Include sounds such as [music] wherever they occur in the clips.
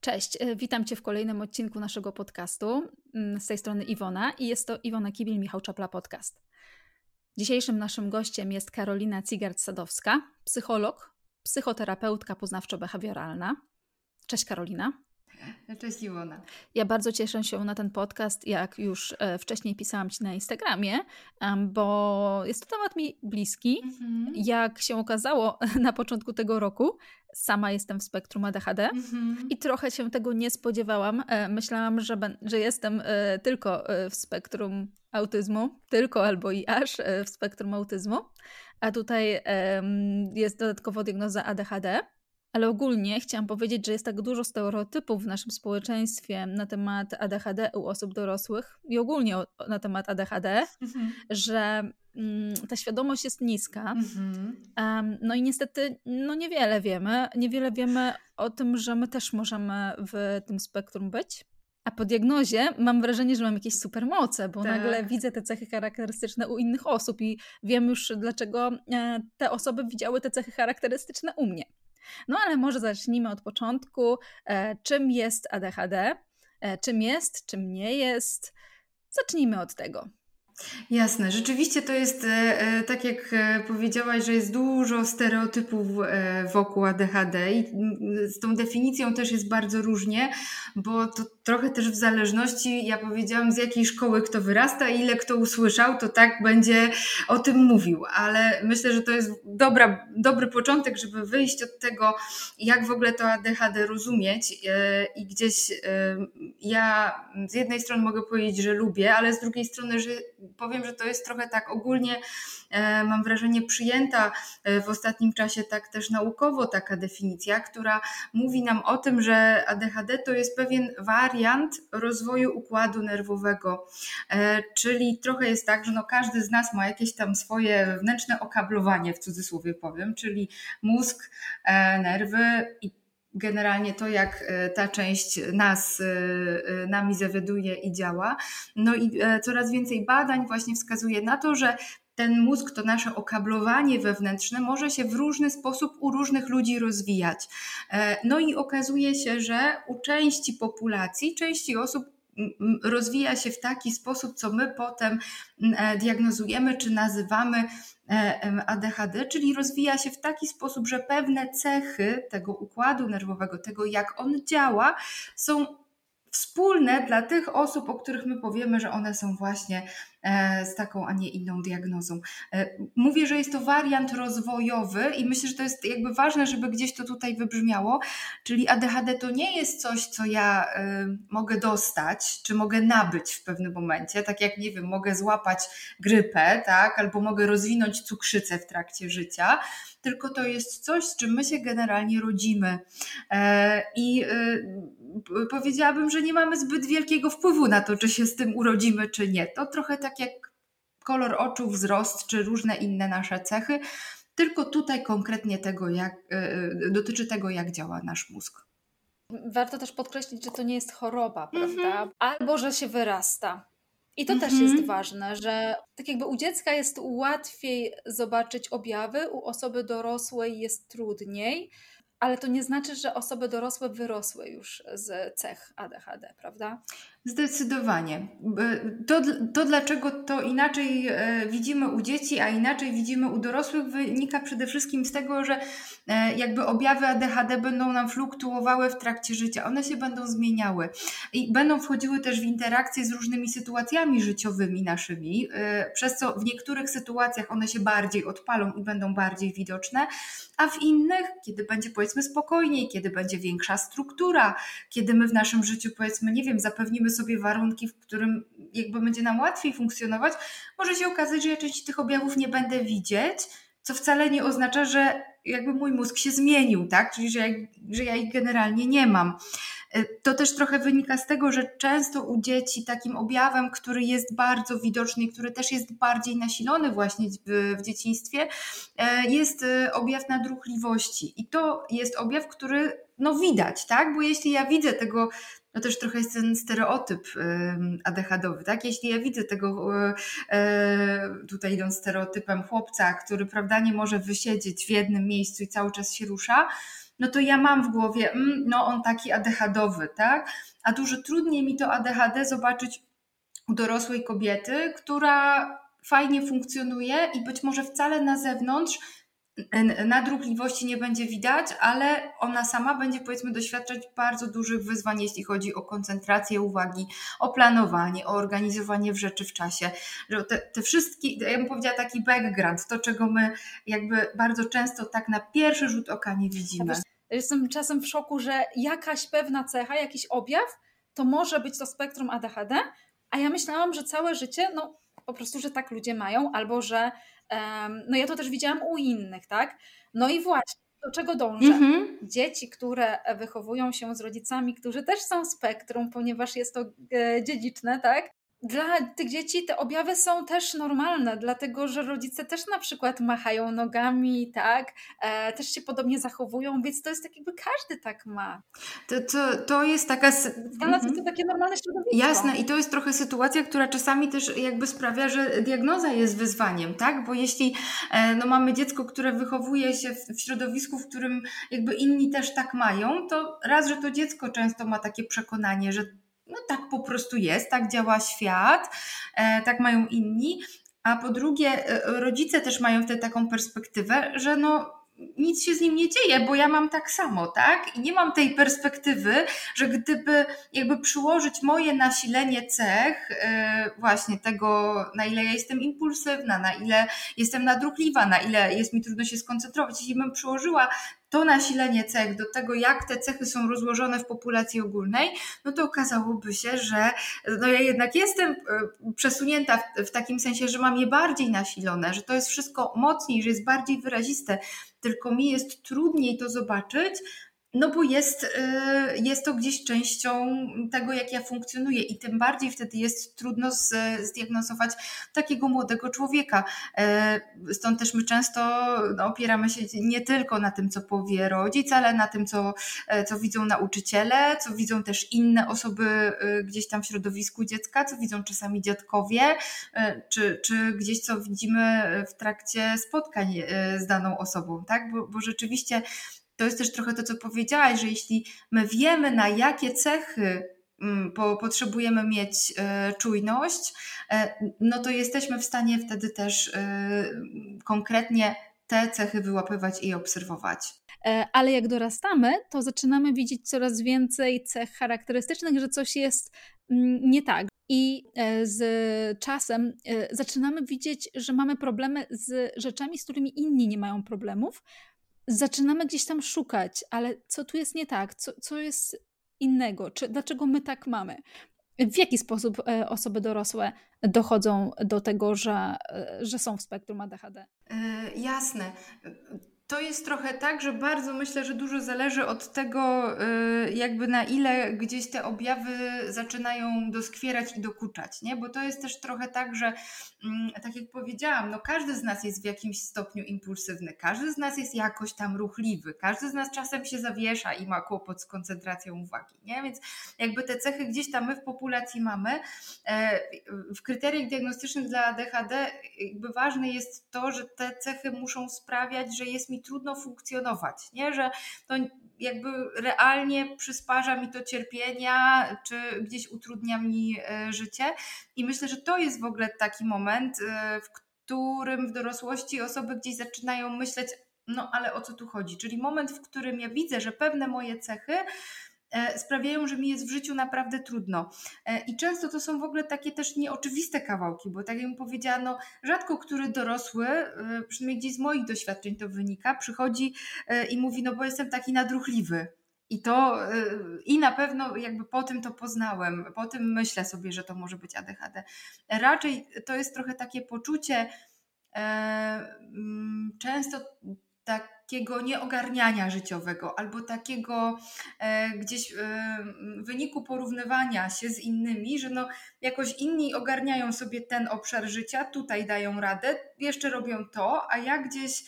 Cześć, e, witam Cię w kolejnym odcinku naszego podcastu. Mm, z tej strony Iwona i jest to Iwona Kibil, Michał Czapla Podcast. Dzisiejszym naszym gościem jest Karolina Cigart-Sadowska, psycholog, psychoterapeutka poznawczo-behawioralna. Cześć Karolina. [laughs] Cześć Iwona. Ja bardzo cieszę się na ten podcast, jak już e, wcześniej pisałam Ci na Instagramie, bo jest to temat mi bliski. Mhm. Jak się okazało [laughs] na początku tego roku, sama jestem w spektrum ADHD mhm. i trochę się tego nie spodziewałam. E, myślałam, że, że jestem e, tylko w spektrum autyzmu, tylko albo i aż w spektrum autyzmu, a tutaj jest dodatkowo diagnoza ADHD. Ale ogólnie chciałam powiedzieć, że jest tak dużo stereotypów w naszym społeczeństwie na temat ADHD u osób dorosłych i ogólnie na temat ADHD, mhm. że mm, ta świadomość jest niska. Mhm. Um, no i niestety no niewiele wiemy. Niewiele wiemy o tym, że my też możemy w tym spektrum być. A po diagnozie mam wrażenie, że mam jakieś supermoce, bo tak. nagle widzę te cechy charakterystyczne u innych osób i wiem już, dlaczego e, te osoby widziały te cechy charakterystyczne u mnie. No ale może zacznijmy od początku. E, czym jest ADHD? E, czym jest, czym nie jest? Zacznijmy od tego. Jasne, rzeczywiście to jest e, tak jak powiedziałaś, że jest dużo stereotypów wokół ADHD i z tą definicją też jest bardzo różnie, bo to trochę też w zależności, ja powiedziałam, z jakiej szkoły kto wyrasta ile kto usłyszał, to tak będzie o tym mówił. Ale myślę, że to jest dobra, dobry początek, żeby wyjść od tego, jak w ogóle to ADHD rozumieć. E, I gdzieś e, ja z jednej strony mogę powiedzieć, że lubię, ale z drugiej strony, że powiem, że to jest trochę tak ogólnie, e, mam wrażenie, przyjęta w ostatnim czasie tak też naukowo taka definicja, która mówi nam o tym, że ADHD to jest pewien wariant, rozwoju układu nerwowego. E, czyli trochę jest tak, że no każdy z nas ma jakieś tam swoje wewnętrzne okablowanie, w cudzysłowie powiem, czyli mózg, e, nerwy i generalnie to, jak e, ta część nas, nami zawiaduje i działa. No i coraz więcej badań właśnie wskazuje na to, że ten mózg, to nasze okablowanie wewnętrzne może się w różny sposób u różnych ludzi rozwijać. E, no i okazuje się, że u części populacji, części osób rozwija się w taki sposób, co my potem e, diagnozujemy czy nazywamy e, ADHD, czyli rozwija się w taki sposób, że pewne cechy tego układu nerwowego, tego jak on działa, są wspólne dla tych osób, o których my powiemy, że one są właśnie z taką, a nie inną diagnozą. E, mówię, że jest to wariant rozwojowy i myślę, że to jest jakby ważne, żeby gdzieś to tutaj wybrzmiało, czyli ADHD to nie jest coś, co ja e, mogę dostać, czy mogę nabyć w pewnym momencie, tak jak, nie wiem, mogę złapać grypę, tak, albo mogę rozwinąć cukrzycę w trakcie życia, tylko to jest coś, z czym my się generalnie rodzimy. I powiedziałabym, że nie mamy zbyt wielkiego wpływu na to, czy się z tym urodzimy, czy nie. To trochę tak jak kolor oczu, wzrost, czy różne inne nasze cechy, tylko tutaj konkretnie tego, jak, e, e, dotyczy tego, jak działa nasz mózg. Warto też podkreślić, że to nie jest choroba, prawda? Mhm. Albo że się wyrasta. I to też jest mhm. ważne, że tak jakby u dziecka jest łatwiej zobaczyć objawy, u osoby dorosłej jest trudniej ale to nie znaczy, że osoby dorosłe wyrosły już z cech ADHD, prawda? Zdecydowanie. To, to, dlaczego to inaczej e, widzimy u dzieci, a inaczej widzimy u dorosłych, wynika przede wszystkim z tego, że e, jakby objawy ADHD będą nam fluktuowały w trakcie życia. One się będą zmieniały i będą wchodziły też w interakcje z różnymi sytuacjami życiowymi naszymi, e, przez co w niektórych sytuacjach one się bardziej odpalą i będą bardziej widoczne, a w innych, kiedy będzie powiedzmy spokojniej, kiedy będzie większa struktura, kiedy my w naszym życiu powiedzmy, nie wiem, zapewnimy sobie warunki, w którym jakby będzie nam łatwiej funkcjonować, może się okazać, że ja części tych objawów nie będę widzieć, co wcale nie oznacza, że jakby mój mózg się zmienił, tak? Czyli że że ja ich generalnie nie mam. E, to też trochę wynika z tego, że często u dzieci takim objawem, który jest bardzo widoczny i który też jest bardziej nasilony właśnie w, w dzieciństwie, e, jest e, objaw nadruchliwości. I to jest objaw, który no widać, tak? Bo jeśli ja widzę tego no też trochę jest ten stereotyp ADHD-owy, tak? Jeśli ja widzę tego, tutaj idąc stereotypem chłopca, który prawda nie może wysiedzieć w jednym miejscu i cały czas się rusza, no to ja mam w głowie, mm, no on taki ADHDowy, tak? A dużo trudniej mi to ADHD zobaczyć u dorosłej kobiety, która fajnie funkcjonuje i być może wcale na zewnątrz nadruchliwości nie będzie widać, ale ona sama będzie powiedzmy doświadczać bardzo dużych wyzwań, jeśli chodzi o koncentrację uwagi, o planowanie, o organizowanie w rzeczy w czasie. Że te, te wszystkie, ja bym powiedziała taki background, to czego my jakby bardzo często tak na pierwszy rzut oka nie widzimy. Jestem czasem w szoku, że jakaś pewna cecha, jakiś objaw, to może być to spektrum ADHD, a ja myślałam, że całe życie, no po prostu, że tak ludzie mają, albo że no ja to też widziałam u innych, tak? No i właśnie, do czego dążę? Mhm. Dzieci, które wychowują się z rodzicami, którzy też są spektrum, ponieważ jest to e, dziedziczne, tak? Dla tych dzieci te objawy są też normalne, dlatego że rodzice też na przykład machają nogami, tak, e, też się podobnie zachowują, więc to jest tak jakby każdy tak ma. To, to, to jest taka... Dla nas jest to mhm. takie normalne środowisko. Jasne i to jest trochę sytuacja, która czasami też jakby sprawia, że diagnoza jest wyzwaniem, tak, bo jeśli e, no, mamy dziecko, które wychowuje się w, w środowisku, w którym jakby inni też tak mają, to raz, że to dziecko często ma takie przekonanie, że no tak po prostu jest, tak działa świat, e, tak mają inni. A po drugie, e, rodzice też mają wtedy taką perspektywę, że no nic się z nim nie dzieje, bo ja mam tak samo, tak? I nie mam tej perspektywy, że gdyby jakby przyłożyć moje nasilenie cech, yy, właśnie tego, na ile ja jestem impulsywna, na ile jestem nadruchliwa, na ile jest mi trudno się skoncentrować, jeśli bym przyłożyła to nasilenie cech do tego, jak te cechy są rozłożone w populacji ogólnej, no to okazałoby się, że no ja jednak jestem e, przesunięta w, w takim sensie, że mam je bardziej nasilone, że to jest wszystko mocniej, że jest bardziej wyraziste, tylko mi jest trudniej to zobaczyć, no bo jest, y, jest to gdzieś częścią tego, jak ja funkcjonuję i tym bardziej wtedy jest trudno zdiagnozować takiego młodego człowieka. E, stąd też my często no, opieramy się nie tylko na tym, co powie rodzic, ale na tym, co, e, co widzą nauczyciele, co widzą też inne osoby gdzieś tam w środowisku dziecka, co widzą czasami dziadkowie, czy, czy gdzieś co widzimy w trakcie spotkań z daną osobą, tak? Bo, bo rzeczywiście to jest też trochę to, co powiedziałaś, że jeśli my wiemy, na jakie cechy mm, po, potrzebujemy mieć e, czujność, e, no to jesteśmy w stanie wtedy też e, konkretnie te cechy wyłapywać i obserwować. Ale jak dorastamy, to zaczynamy widzieć coraz więcej cech charakterystycznych, że coś jest mm, nie tak. I z czasem zaczynamy widzieć, że mamy problemy z rzeczami, z którymi inni nie mają problemów, zaczynamy gdzieś tam szukać, ale co tu jest nie tak, co, co jest innego, czy, dlaczego my tak mamy. W jaki sposób e, osoby dorosłe dochodzą do tego, że, e, że są w spektrum ADHD? Yy, jasne to jest trochę tak, że bardzo myślę, że dużo zależy od tego, y, jakby na ile gdzieś te objawy zaczynają doskwierać i dokuczać, nie? Bo to jest też trochę tak, że mm, tak jak powiedziałam, no każdy z nas jest w jakimś stopniu impulsywny, każdy z nas jest jakoś tam ruchliwy, każdy z nas czasem się zawiesza i ma kłopot z koncentracją uwagi, nie? Więc jakby te cechy gdzieś tam my w populacji mamy. E, w kryteriach diagnostycznych dla ADHD jakby ważne jest to, że te cechy muszą sprawiać, że jest mi trudno funkcjonować, nie? że to jakby realnie przysparza mi to cierpienia, czy gdzieś utrudnia mi e, życie. I myślę, że to jest w ogóle taki moment, e, w którym w dorosłości osoby gdzieś zaczynają myśleć, no ale o co tu chodzi? Czyli moment, w którym ja widzę, że pewne moje cechy sprawiają, że mi jest w życiu naprawdę trudno. E, I często to są w ogóle takie też nieoczywiste kawałki, bo tak jak powiedziano, rzadko który dorosły, e, przynajmniej gdzieś z moich doświadczeń to wynika, przychodzi i mówi, no bo jestem taki nadruchliwy. I to i na pewno jakby po tym to poznałem, po tym myślę sobie, że to może być ADHD. Raczej to jest trochę takie poczucie mm, często takiego nieogarniania życiowego albo takiego e, gdzieś e, wyniku porównywania się z innymi, że no jakoś inni ogarniają sobie ten obszar życia, tutaj dają radę, jeszcze robią to, a ja gdzieś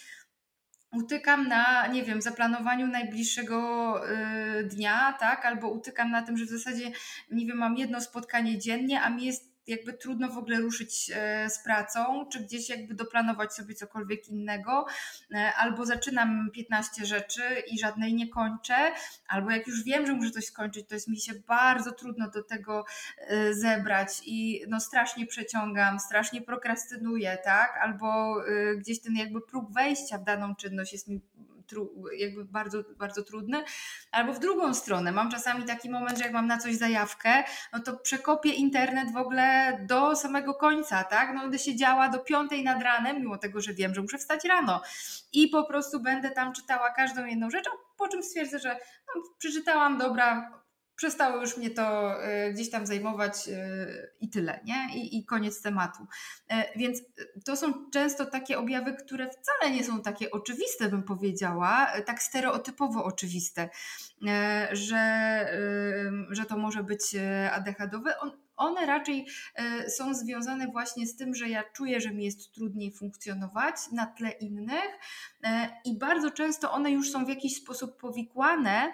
utykam na, nie wiem, zaplanowaniu najbliższego y, dnia, tak, albo utykam na tym, że w zasadzie, nie wiem, mam jedno spotkanie dziennie, a mi jest jakby trudno w ogóle ruszyć e, z pracą, czy gdzieś jakby doplanować sobie cokolwiek innego, e, albo zaczynam 15 rzeczy i żadnej nie kończę, albo jak już wiem, że muszę coś skończyć, to jest mi się bardzo trudno do tego e, zebrać i no strasznie przeciągam, strasznie prokrastynuję, tak? Albo gdzieś ten jakby próg wejścia w daną czynność jest mi jakby bardzo, bardzo trudny. Albo w drugą stronę, mam czasami taki moment, że jak mam na coś zajawkę, no to przekopię internet w ogóle do samego końca, tak? No będę siedziała do piątej nad ranem, mimo tego, że wiem, że muszę wstać rano i po prostu będę tam czytała każdą jedną rzecz, po czym stwierdzę, że no, przeczytałam, dobra, przestało już mnie to e, gdzieś tam zajmować e, i tyle, nie? I, I, koniec tematu. E, więc to są często takie objawy, które wcale nie są takie oczywiste, bym powiedziała, tak stereotypowo oczywiste, że, że to może być ADHD-owe. One raczej są związane właśnie z tym, że ja czuję, że mi jest trudniej funkcjonować na tle innych, E, i bardzo często one już są w jakiś sposób powikłane,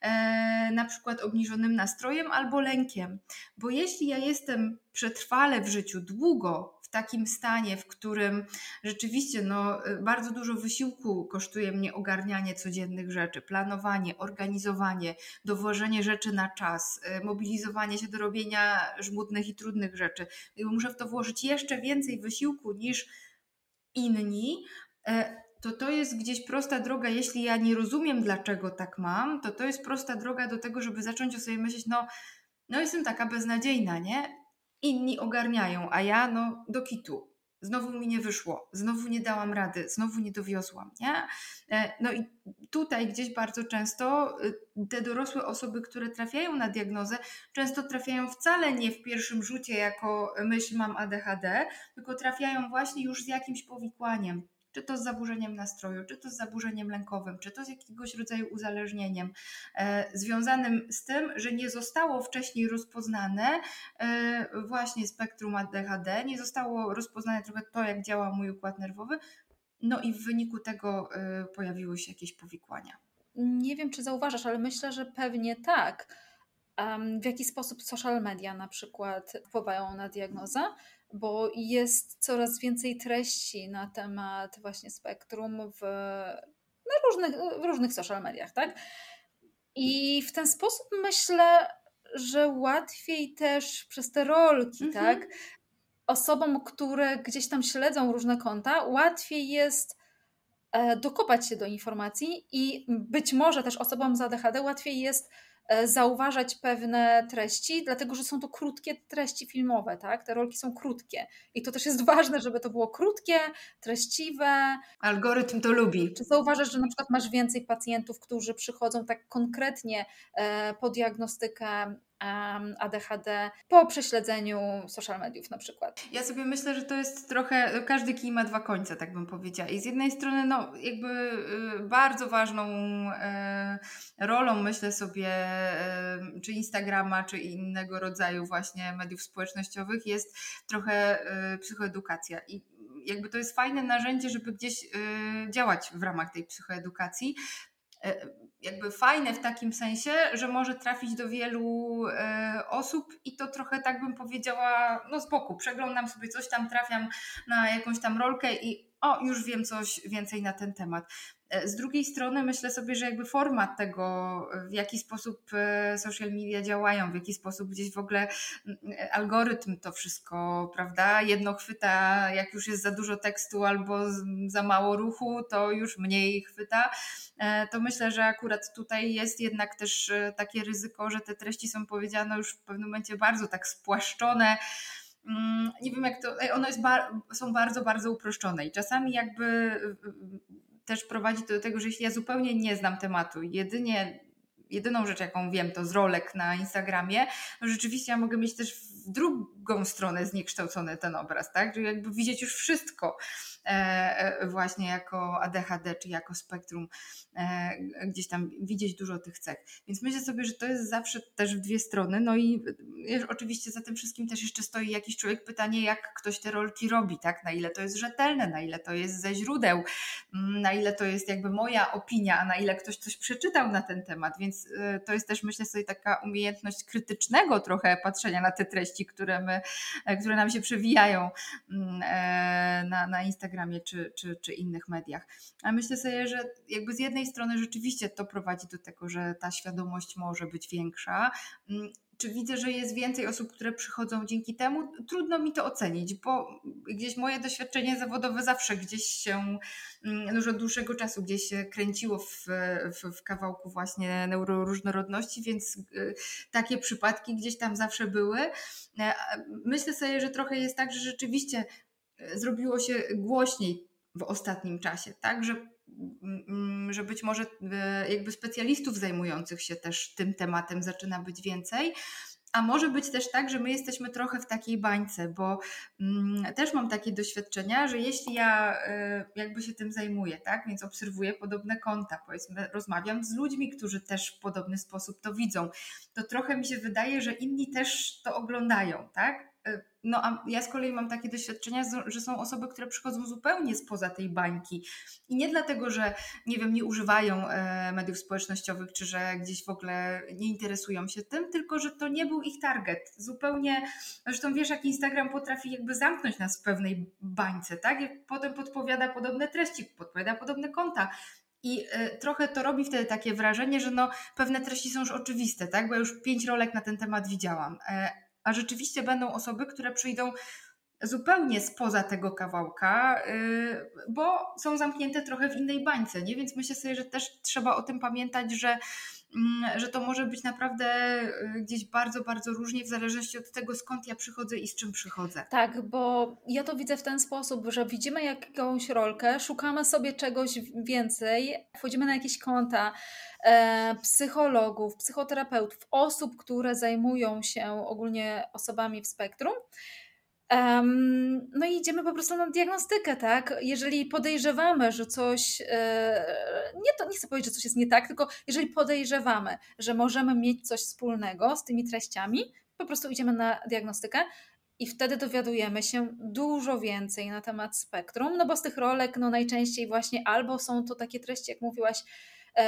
e, na przykład obniżonym nastrojem albo lękiem. Bo jeśli ja jestem przetrwale w życiu długo w takim stanie, w którym rzeczywiście no, bardzo dużo wysiłku kosztuje mnie ogarnianie codziennych rzeczy, planowanie, organizowanie, dowożenie rzeczy na czas, e, mobilizowanie się do robienia żmudnych i trudnych rzeczy. I muszę w to włożyć jeszcze więcej wysiłku niż inni, to to jest gdzieś prosta droga, jeśli ja nie rozumiem, dlaczego tak mam, to to jest prosta droga do tego, żeby zacząć o sobie myśleć, no, no jestem taka beznadziejna, nie? Inni ogarniają, a ja no do kitu. Znowu mi nie wyszło, znowu nie dałam rady, znowu nie dowiozłam, nie? E, no i tutaj gdzieś bardzo często y, te dorosłe osoby, które trafiają na diagnozę, często trafiają wcale nie w pierwszym rzucie jako myśl mam ADHD, tylko trafiają właśnie już z jakimś powikłaniem czy to z zaburzeniem nastroju, czy to z zaburzeniem lękowym, czy to z jakiegoś rodzaju uzależnieniem, e, związanym z tym, że nie zostało wcześniej rozpoznane e, właśnie spektrum ADHD, nie zostało rozpoznane trochę to, jak działa mój układ nerwowy, no i w wyniku tego e, pojawiły się jakieś powikłania. Nie wiem, czy zauważasz, ale myślę, że pewnie tak. W jaki sposób social media na przykład wpływają na diagnozę? Bo jest coraz więcej treści na temat właśnie spektrum w, na różnych, w różnych social mediach, tak? I w ten sposób myślę, że łatwiej też przez te rolki, mhm. tak? Osobom, które gdzieś tam śledzą różne konta, łatwiej jest e, dokopać się do informacji i być może też osobom z ADHD łatwiej jest zauważać pewne treści, dlatego że są to krótkie treści filmowe, tak? Te rolki są krótkie i to też jest ważne, żeby to było krótkie, treściwe. Algorytm to lubi. Czy zauważasz, że na przykład masz więcej pacjentów, którzy przychodzą tak konkretnie e, po diagnostykę ADHD po prześledzeniu social mediów na przykład. Ja sobie myślę, że to jest trochę, każdy kij ma dwa końce, tak bym powiedziała. I z jednej strony, no jakby y, bardzo ważną e, rolą myślę sobie, e, czy Instagrama, czy innego rodzaju właśnie mediów społecznościowych jest trochę e, psychoedukacja. I jakby to jest fajne narzędzie, żeby gdzieś działać w ramach tej psychoedukacji jakby fajne w takim sensie, że może trafić do wielu e, osób i to trochę tak bym powiedziała, no z boku, przeglądam sobie coś tam, trafiam na jakąś tam rolkę i o, już wiem coś więcej na ten temat. E, z drugiej strony myślę sobie, że jakby format tego, w jaki sposób e, social media działają, w jaki sposób gdzieś w ogóle algorytm to wszystko, prawda? Jedno chwyta, jak już jest za dużo tekstu albo za mało ruchu, to już mniej chwyta. E, to myślę, że akurat tutaj jest jednak też takie ryzyko, że te treści są powiedziane już w pewnym momencie bardzo tak spłaszczone nie wiem jak to, one jest są bardzo, bardzo uproszczone i czasami jakby też prowadzi to do tego, że jeśli ja zupełnie nie znam tematu, jedynie jedyną rzecz, jaką wiem, to z rolek na Instagramie, no rzeczywiście ja mogę mieć też w drugą stronę zniekształcony ten obraz, tak? Że jakby widzieć już wszystko. E, e, właśnie jako ADHD czy jako spektrum, e, gdzieś tam widzieć dużo tych cech. Więc myślę sobie, że to jest zawsze też w dwie strony. No i oczywiście za tym wszystkim też jeszcze stoi jakiś człowiek, pytanie, jak ktoś te rolki robi, tak? Na ile to jest rzetelne, na ile to jest ze źródeł, mm, na ile to jest jakby moja opinia, a na ile ktoś coś przeczytał na ten temat. Więc więc to jest też myślę sobie taka umiejętność krytycznego trochę patrzenia na te treści, które, my, które nam się przewijają mm, na, na Instagramie czy, czy, czy innych mediach. A myślę sobie, że jakby z jednej strony rzeczywiście to prowadzi do tego, że ta świadomość może być większa, mm, czy widzę, że jest więcej osób, które przychodzą dzięki temu? Trudno mi to ocenić, bo gdzieś moje doświadczenie zawodowe zawsze gdzieś się mm, już od dłuższego czasu gdzieś się kręciło w, w, w kawałku właśnie neuroróżnorodności, więc y, takie przypadki gdzieś tam zawsze były. E, myślę sobie, że trochę jest tak, że rzeczywiście e, zrobiło się głośniej w ostatnim czasie, tak, że Mm, że być może e, jakby specjalistów zajmujących się też tym tematem zaczyna być więcej. A może być też tak, że my jesteśmy trochę w takiej bańce, bo mm, też mam takie doświadczenia, że jeśli ja y, jakby się tym zajmuję, tak, więc obserwuję podobne konta, powiedzmy, rozmawiam z ludźmi, którzy też w podobny sposób to widzą, to trochę mi się wydaje, że inni też to oglądają, tak? No a ja z kolei mam takie doświadczenia, że są osoby, które przychodzą zupełnie spoza tej bańki. I nie dlatego, że nie wiem, nie używają e, mediów społecznościowych, czy że gdzieś w ogóle nie interesują się tym, tylko że to nie był ich target. Zupełnie, zresztą wiesz, jak Instagram potrafi jakby zamknąć nas w pewnej bańce, tak? I potem podpowiada podobne treści, podpowiada podobne konta. I y, trochę to robi wtedy takie wrażenie, że no, pewne treści są już oczywiste, tak? Bo ja już pięć rolek na ten temat widziałam. A rzeczywiście będą osoby, które przyjdą zupełnie spoza tego kawałka, y, bo są zamknięte trochę w innej bańce, nie? Więc myślę sobie, że też trzeba o tym pamiętać, że, że to może być naprawdę y, gdzieś bardzo, bardzo różnie w zależności od tego, skąd ja przychodzę i z czym przychodzę. Tak, bo ja to widzę w ten sposób, że widzimy jakąś rolkę, szukamy sobie czegoś więcej, wchodzimy na jakieś konta, E, psychologów, psychoterapeutów, osób, które zajmują się ogólnie osobami w spektrum. No i idziemy po prostu na diagnostykę, tak? Jeżeli podejrzewamy, że coś, e, nie, to, nie chcę powiedzieć, że coś jest nie tak, tylko jeżeli podejrzewamy, że możemy mieć coś wspólnego z tymi treściami, po prostu idziemy na diagnostykę i wtedy dowiadujemy się dużo więcej na temat spektrum, no bo z tych rolek no najczęściej właśnie albo są to takie treści, jak mówiłaś,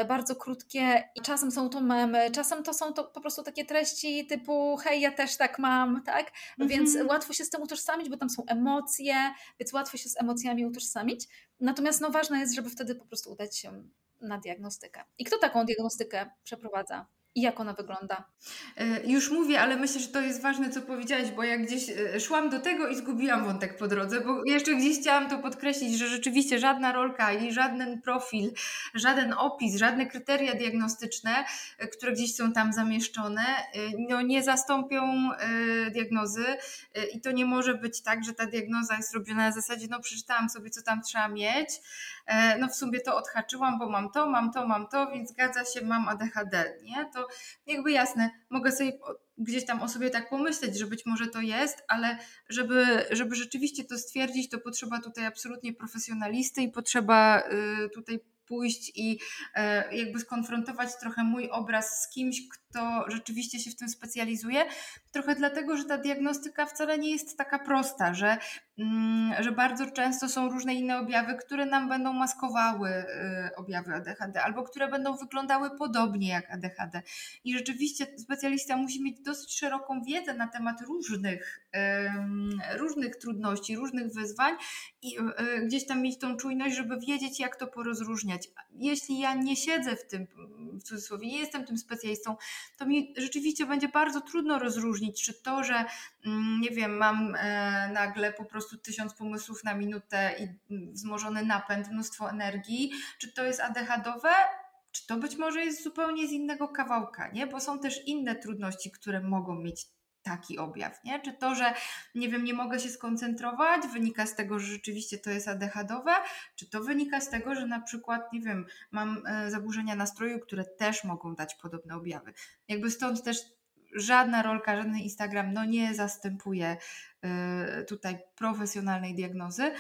bardzo krótkie i czasem są to memy, czasem to są to po prostu takie treści typu hej, ja też tak mam, tak? Mhm. Więc łatwo się z tym utożsamić, bo tam są emocje, więc łatwo się z emocjami utożsamić. Natomiast no ważne jest, żeby wtedy po prostu udać się na diagnostykę. I kto taką diagnostykę przeprowadza? I jak ona wygląda? E, już mówię, ale myślę, że to jest ważne, co powiedziałaś, bo jak gdzieś e, szłam do tego i zgubiłam wątek po drodze, bo jeszcze gdzieś chciałam to podkreślić, że rzeczywiście żadna rolka i żaden profil, żaden opis, żadne kryteria diagnostyczne, e, które gdzieś są tam zamieszczone, no nie zastąpią diagnozy i to nie może być tak, że ta diagnoza jest robiona na zasadzie, no przeczytałam sobie, co tam trzeba mieć, no w sumie to odhaczyłam, bo mam to, mam to, mam to, więc zgadza się, mam ADHD, nie? To to jakby jasne, mogę sobie gdzieś tam o sobie tak pomyśleć, że być może to jest, ale żeby, żeby rzeczywiście to stwierdzić, to potrzeba tutaj absolutnie profesjonalisty i potrzeba y, tutaj pójść i e, jakby skonfrontować trochę mój obraz z kimś, kto rzeczywiście się w tym specjalizuje. Trochę dlatego, że ta diagnostyka wcale nie jest taka prosta, że, mm, że bardzo często są różne inne objawy, które nam będą maskowały y, objawy ADHD albo które będą wyglądały podobnie jak ADHD. I rzeczywiście specjalista musi mieć dosyć szeroką wiedzę na temat różnych, różnych trudności, różnych wyzwań i y, gdzieś tam mieć tą czujność, żeby wiedzieć, jak to porozróżniać. Jeśli ja nie siedzę w tym, w cudzysłowie, nie jestem tym specjalistą, to mi rzeczywiście będzie bardzo trudno rozróżnić, czy to, że mm, nie wiem, mam e, nagle po prostu tysiąc pomysłów na minutę i mm, wzmożony napęd, mnóstwo energii, czy to jest ADHDowe, czy to być może jest zupełnie z innego kawałka, nie? Bo są też inne trudności, które mogą mieć taki objaw, nie? Czy to, że nie wiem, nie mogę się skoncentrować, wynika z tego, że rzeczywiście to jest ADHDowe, czy to wynika z tego, że na przykład, nie wiem, mam e, zaburzenia nastroju, które też mogą dać podobne objawy. Jakby stąd też żadna rolka, żaden Instagram no nie zastępuje e, tutaj profesjonalnej diagnozy.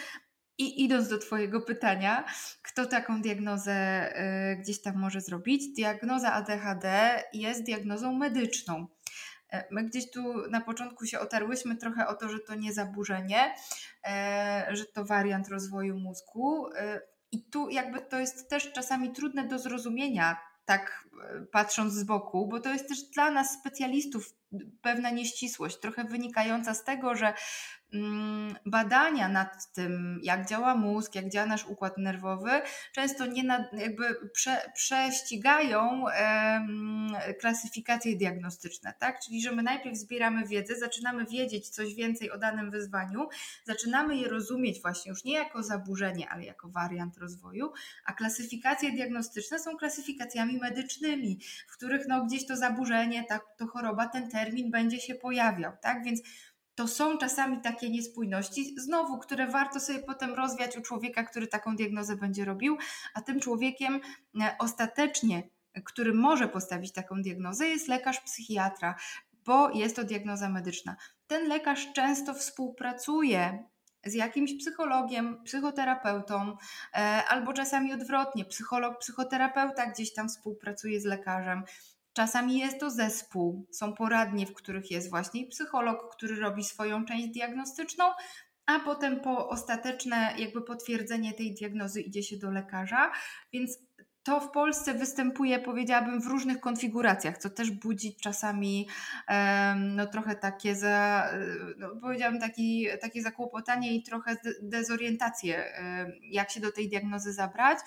I idąc do Twojego pytania, kto taką diagnozę e, gdzieś tam może zrobić? Diagnoza ADHD jest diagnozą medyczną. E, my gdzieś tu na początku się otarłyśmy trochę o to, że to nie zaburzenie, e, że to wariant rozwoju mózgu. E, I tu jakby to jest też czasami trudne do zrozumienia tak patrząc z boku, bo to jest też dla nas specjalistów pewna nieścisłość, trochę wynikająca z tego, że badania nad tym, jak działa mózg, jak działa nasz układ nerwowy, często nie nad, jakby prze, prześcigają e, klasyfikacje diagnostyczne, tak? Czyli, że my najpierw zbieramy wiedzę, zaczynamy wiedzieć coś więcej o danym wyzwaniu, zaczynamy je rozumieć właśnie już nie jako zaburzenie, ale jako wariant rozwoju, a klasyfikacje diagnostyczne są klasyfikacjami medycznymi, w których no, gdzieś to zaburzenie, tak, to choroba, ten termin będzie się pojawiał, tak? Więc to są czasami takie niespójności, znowu, które warto sobie potem rozwiać u człowieka, który taką diagnozę będzie robił, a tym człowiekiem e, ostatecznie, który może postawić taką diagnozę, jest lekarz psychiatra, bo jest to diagnoza medyczna. Ten lekarz często współpracuje z jakimś psychologiem, psychoterapeutą, e, albo czasami odwrotnie, psycholog, psychoterapeuta gdzieś tam współpracuje z lekarzem. Czasami jest to zespół, są poradnie, w których jest właśnie psycholog, który robi swoją część diagnostyczną, a potem po ostateczne jakby potwierdzenie tej diagnozy idzie się do lekarza, więc to w Polsce występuje, powiedziałabym, w różnych konfiguracjach, co też budzi czasami no, trochę takie, za, no, powiedziałabym, taki, takie zakłopotanie i trochę dezorientację, jak się do tej diagnozy zabrać.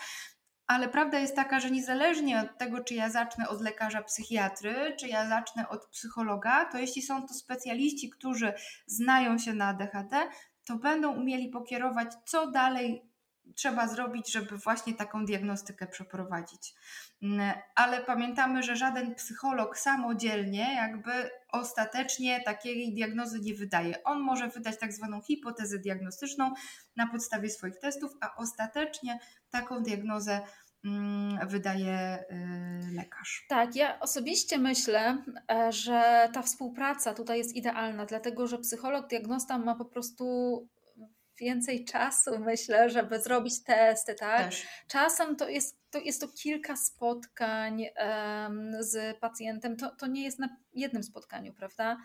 Ale prawda jest taka, że niezależnie od tego, czy ja zacznę od lekarza psychiatry, czy ja zacznę od psychologa, to jeśli są to specjaliści, którzy znają się na ADHD, to będą umieli pokierować, co dalej trzeba zrobić, żeby właśnie taką diagnostykę przeprowadzić. Mm, ale pamiętamy, że żaden psycholog samodzielnie jakby ostatecznie takiej diagnozy nie wydaje. On może wydać tak zwaną hipotezę diagnostyczną na podstawie swoich testów, a ostatecznie taką diagnozę mm, wydaje y, lekarz. Tak, ja osobiście myślę, e, że ta współpraca tutaj jest idealna, dlatego że psycholog, diagnosta ma po prostu więcej czasu, myślę, żeby zrobić testy, tak? Też. Czasem to jest, to jest to kilka spotkań um, z pacjentem, to, to nie jest na jednym spotkaniu, prawda?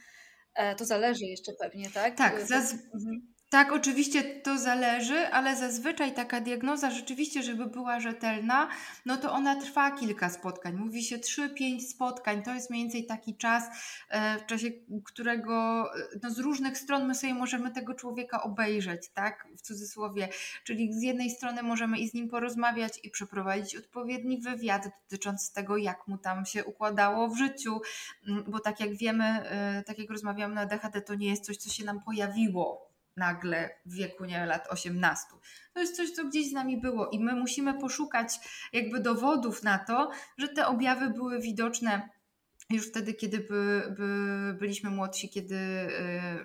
E, to zależy jeszcze pewnie, tak? Tak, zaz- mhm. Tak, oczywiście to zależy, ale zazwyczaj taka diagnoza rzeczywiście, żeby była rzetelna, no to ona trwa kilka spotkań. Mówi się 3-5 spotkań. To jest mniej więcej taki czas, e, w czasie którego no z różnych stron my sobie możemy tego człowieka obejrzeć, tak? W cudzysłowie. Czyli z jednej strony możemy i z nim porozmawiać i przeprowadzić odpowiedni wywiad dotyczący tego, jak mu tam się układało w życiu, mm, bo tak jak wiemy, e, tak jak rozmawiamy na DHD, to nie jest coś, co się nam pojawiło nagle w wieku nie lat 18. To jest coś, co gdzieś z nami było i my musimy poszukać jakby dowodów na to, że te objawy były widoczne już wtedy, kiedy by, by byliśmy młodsi, kiedy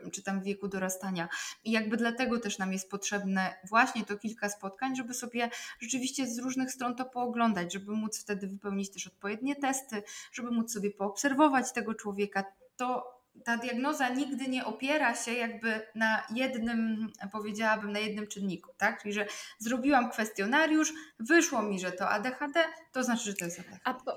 yy, czy tam w wieku dorastania. I jakby dlatego też nam jest potrzebne właśnie to kilka spotkań, żeby sobie rzeczywiście z różnych stron to pooglądać, żeby móc wtedy wypełnić też odpowiednie testy, żeby móc sobie poobserwować tego człowieka. To ta diagnoza nigdy nie opiera się jakby na jednym, powiedziałabym, na jednym czynniku, tak? Czyli, że zrobiłam kwestionariusz, wyszło mi, że to ADHD, to znaczy, że to jest ADHD.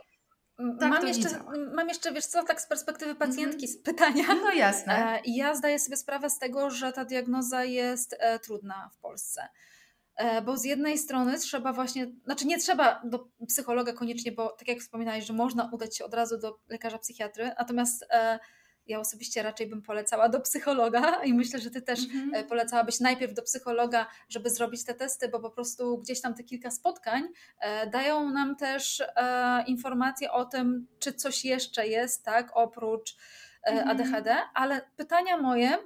Tak mam, jeszcze, mam jeszcze, wiesz co, tak z perspektywy mhm. pacjentki z pytania. No jasne. E, ja zdaję sobie sprawę z tego, że ta diagnoza jest e, trudna w Polsce. E, bo z jednej strony trzeba właśnie, znaczy nie trzeba do psychologa koniecznie, bo tak jak wspominałeś, że można udać się od razu do lekarza psychiatry, natomiast ja osobiście raczej bym polecała do psychologa i myślę, że ty też mhm. E, polecałabyś najpierw do psychologa, żeby zrobić te testy, bo po prostu gdzieś tam te kilka spotkań e, dają nam też e, informacje o tym, czy coś jeszcze jest, tak, oprócz mhm. ADHD, ale pytania moje,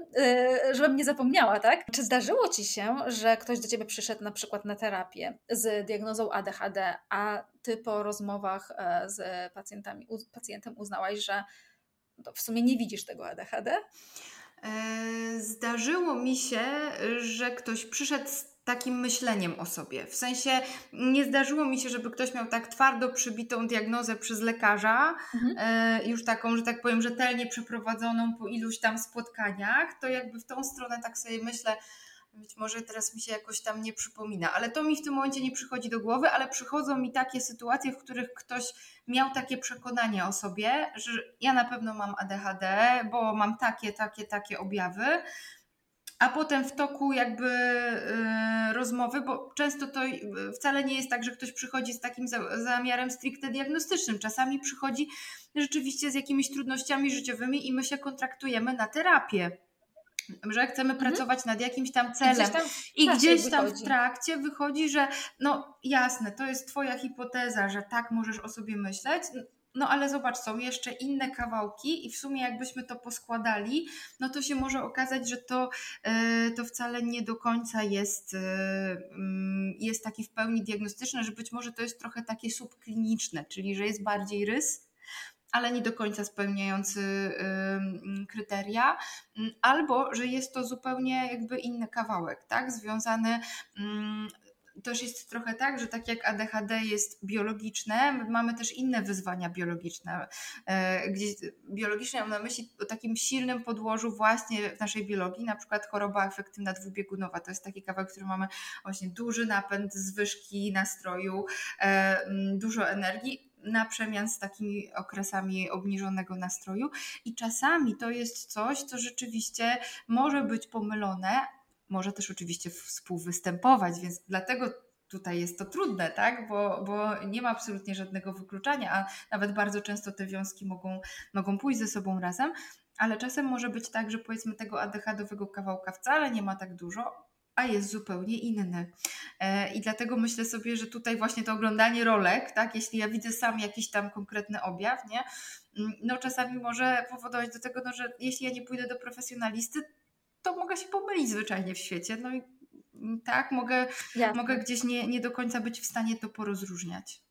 żebym nie zapomniała, tak? Czy zdarzyło ci się, że ktoś do ciebie przyszedł na przykład na terapię z diagnozą ADHD, a ty po rozmowach z pacjentami, pacjentem uznałaś, że to w sumie nie widzisz tego ADHD? E, zdarzyło mi się, że ktoś przyszedł z takim myśleniem o sobie. W sensie nie zdarzyło mi się, żeby ktoś miał tak twardo przybitą diagnozę przez lekarza, mhm. E, już taką, że tak powiem, rzetelnie przeprowadzoną po iluś tam spotkaniach. To jakby w tą stronę tak sobie myślę, być może teraz mi się jakoś tam nie przypomina, ale to mi w tym momencie nie przychodzi do głowy, ale przychodzą mi takie sytuacje, w których ktoś miał takie przekonanie o sobie, że ja na pewno mam ADHD, bo mam takie, takie, takie objawy. a potem w toku jakby y, rozmowy, bo często to y, wcale nie jest tak, że ktoś przychodzi z takim zamiarem stricte diagnostycznym. Czasami przychodzi rzeczywiście z jakimiś trudnościami życiowymi i my się kontraktujemy na terapię że chcemy mhm. pracować nad jakimś tam celem. I gdzieś tam, w trakcie wychodzi, że no jasne, to jest Twoja hipoteza, że tak możesz o sobie myśleć. No ale zobacz, są jeszcze inne kawałki i w sumie jakbyśmy to poskładali, no to się może okazać, że to, e, to wcale nie do końca jest, e, mm, jest taki w pełni diagnostyczny, że być może to jest trochę takie subkliniczne, czyli że jest bardziej rys, ale nie do końca spełniający kryteria, mm, albo że jest to zupełnie jakby inny kawałek, tak, związany też jest trochę tak, że tak jak ADHD jest biologiczne, mamy też inne wyzwania biologiczne. E, gdzie biologicznie mam na myśli o takim silnym podłożu właśnie w naszej biologii, na przykład choroba afektywna dwubiegunowa. To jest taki kawałek, który mamy właśnie duży napęd, zwyżki nastroju, e, dużo energii na przemian z takimi okresami obniżonego nastroju. I czasami to jest coś, co rzeczywiście może być pomylone, może też oczywiście współwystępować, więc dlatego tutaj jest to trudne, tak? Bo, bo nie ma absolutnie żadnego wykluczania, a nawet bardzo często te wiązki mogą, mogą pójść ze sobą razem, ale czasem może być tak, że powiedzmy tego ADHD-owego kawałka wcale nie ma tak dużo, a jest zupełnie inny. E, I dlatego myślę sobie, że tutaj właśnie to oglądanie rolek, tak, jeśli ja widzę sam jakiś tam konkretny objaw, nie, mm, no czasami może powodować do tego, no, że jeśli ja nie pójdę do profesjonalisty, to mogę się pomylić zwyczajnie w świecie. No i tak, mogę, mogę gdzieś nie, nie do końca być w stanie to porozróżniać.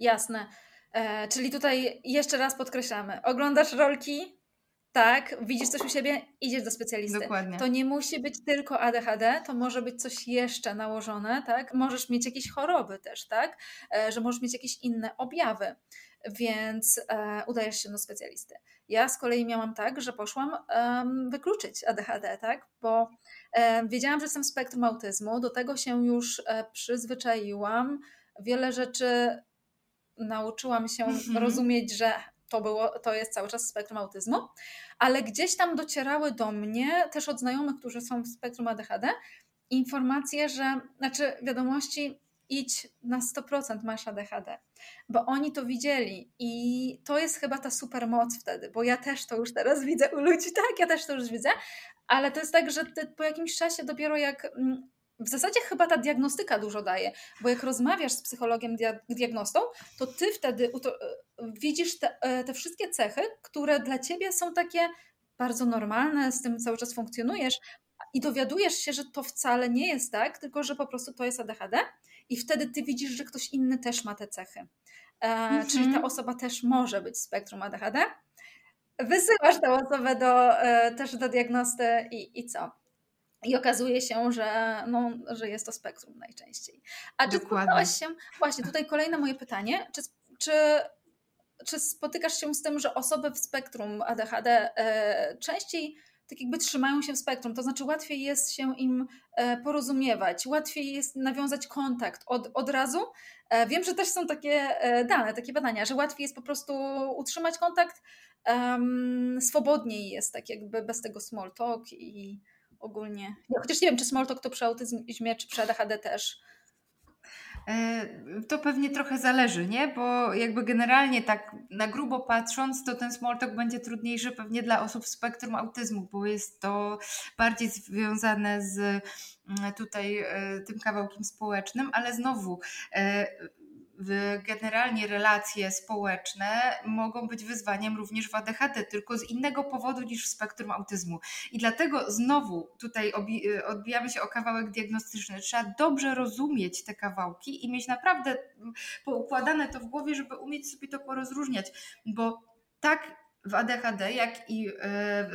Jasne. E, czyli tutaj jeszcze raz podkreślamy. Oglądasz rolki, tak, widzisz coś u siebie, idziesz do specjalisty. Dokładnie. To nie musi być tylko ADHD, to może być coś jeszcze nałożone, tak? Możesz mieć jakieś choroby też, tak? E, że możesz mieć jakieś inne objawy, więc e, udajesz się do specjalisty. Ja z kolei miałam tak, że poszłam um, wykluczyć ADHD, tak? Bo um, wiedziałam, że jestem w spektrum autyzmu, do tego się już e, przyzwyczaiłam. Wiele rzeczy nauczyłam się mm -hmm. rozumieć, że to, było, to jest cały czas spektrum autyzmu, ale gdzieś tam docierały do mnie, też od znajomych, którzy są w spektrum ADHD, informacje, że, znaczy wiadomości, idź na 100% masz ADHD, bo oni to widzieli i to jest chyba ta super moc wtedy, bo ja też to już teraz widzę u ludzi, tak, ja też to już widzę, ale to jest tak, że po jakimś czasie dopiero jak mm, w zasadzie chyba ta diagnostyka dużo daje, bo jak rozmawiasz z psychologiem, diagnostą, to ty wtedy widzisz te, e, te wszystkie cechy, które dla ciebie są takie bardzo normalne, z tym cały czas funkcjonujesz, i dowiadujesz się, że to wcale nie jest tak, tylko że po prostu to jest ADHD, i wtedy ty widzisz, że ktoś inny też ma te cechy. E, mhm. Czyli ta osoba też może być spektrum ADHD. Wysyłasz tę osobę do, e, też do diagnosty i, i co? I okazuje się, że, no, że jest to spektrum najczęściej. A czy spotkałaś się, właśnie tutaj kolejne moje pytanie, czy, czy, czy spotykasz się z tym, że osoby w spektrum ADHD e, częściej tak jakby trzymają się w spektrum, to znaczy łatwiej jest się im e, porozumiewać, łatwiej jest nawiązać kontakt od, od razu. E, wiem, że też są takie dane, takie badania, że łatwiej jest po prostu utrzymać kontakt, um, swobodniej jest tak jakby bez tego small talk i ogólnie. Chociaż nie wiem, czy small talk to przy autyzmie, czy przy ADHD też. E, to pewnie trochę zależy, nie? Bo jakby generalnie tak na grubo patrząc, to ten small talk będzie trudniejszy pewnie dla osób w spektrum autyzmu, bo jest to bardziej związane z mm, tutaj e, tym kawałkiem społecznym, ale znowu e, generalnie relacje społeczne mogą być wyzwaniem również w ADHD, tylko z innego powodu niż w spektrum autyzmu. I dlatego znowu tutaj odbijamy się o kawałek diagnostyczny. Trzeba dobrze rozumieć te kawałki i mieć naprawdę poukładane to w głowie, żeby umieć sobie to porozróżniać, bo tak w ADHD, jak i e,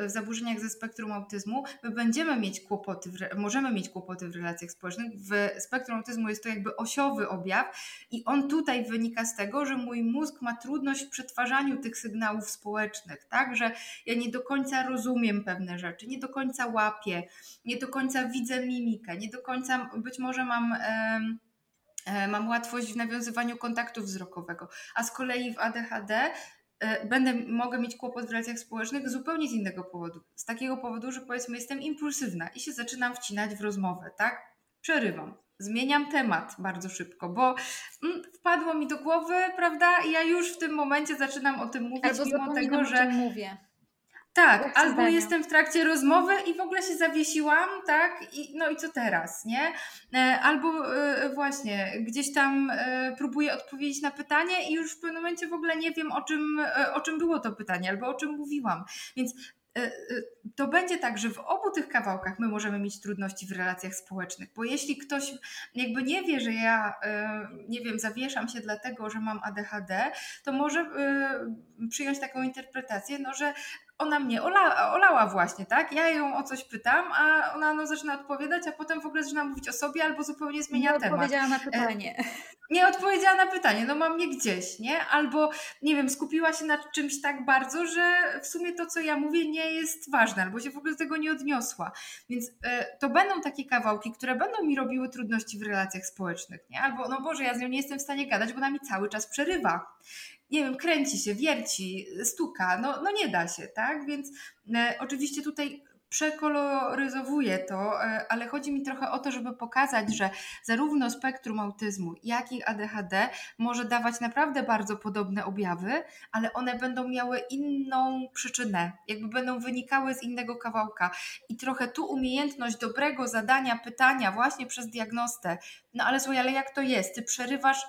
w zaburzeniach ze spektrum autyzmu, my będziemy mieć kłopoty, możemy mieć kłopoty w relacjach społecznych. W spektrum autyzmu jest to jakby osiowy objaw i on tutaj wynika z tego, że mój mózg ma trudność w przetwarzaniu tych sygnałów społecznych, tak, że ja nie do końca rozumiem pewne rzeczy, nie do końca łapię, nie do końca widzę mimikę, nie do końca być może mam e, mam łatwość w nawiązywaniu kontaktu wzrokowego, a z kolei w ADHD będę, mogę mieć kłopot w relacjach społecznych zupełnie z innego powodu. Z takiego powodu, że powiedzmy jestem impulsywna i się zaczynam wcinać w rozmowę, tak? Przerywam. Zmieniam temat bardzo szybko, bo mm, wpadło mi do głowy, prawda? I ja już w tym momencie zaczynam o tym mówić, Albo mimo tego, że. mówię. Tak, albo zdania. jestem w trakcie rozmowy i w ogóle się zawiesiłam, tak? I, no i co teraz, nie? E, albo e, właśnie gdzieś tam e, próbuję odpowiedzieć na pytanie i już w pewnym momencie w ogóle nie wiem, o czym, o czym było to pytanie, albo o czym mówiłam. Więc to będzie tak, że w obu tych kawałkach my możemy mieć trudności w relacjach społecznych, bo jeśli ktoś jakby nie wie, że ja, nie wiem, zawieszam się dlatego, że mam ADHD, to może przyjąć taką interpretację, no, że ona mnie ola, olała właśnie, tak? Ja ją o coś pytam, a ona no, zaczyna odpowiadać, a potem w ogóle zaczyna mówić o sobie albo zupełnie zmienia nie temat. Nie odpowiedziała na pytanie. E, nie odpowiedziała na pytanie, no mam mnie gdzieś, nie? Albo, nie wiem, skupiła się na czymś tak bardzo, że w sumie to, co ja mówię, nie jest ważne, albo się w ogóle do tego nie odniosła. Więc e, to będą takie kawałki, które będą mi robiły trudności w relacjach społecznych, nie? Albo, no Boże, ja z nią nie jestem w stanie gadać, bo ona mi cały czas przerywa nie wiem, kręci się, wierci, stuka, no, no nie da się, tak? Więc e, oczywiście tutaj przekoloryzowuję to, e, ale chodzi mi trochę o to, żeby pokazać, że zarówno spektrum autyzmu, jak i ADHD może dawać naprawdę bardzo podobne objawy, ale one będą miały inną przyczynę, jakby będą wynikały z innego kawałka. I trochę tu umiejętność dobrego zadania pytania właśnie przez diagnostę, no ale słuchaj, ale jak to jest? Ty przerywasz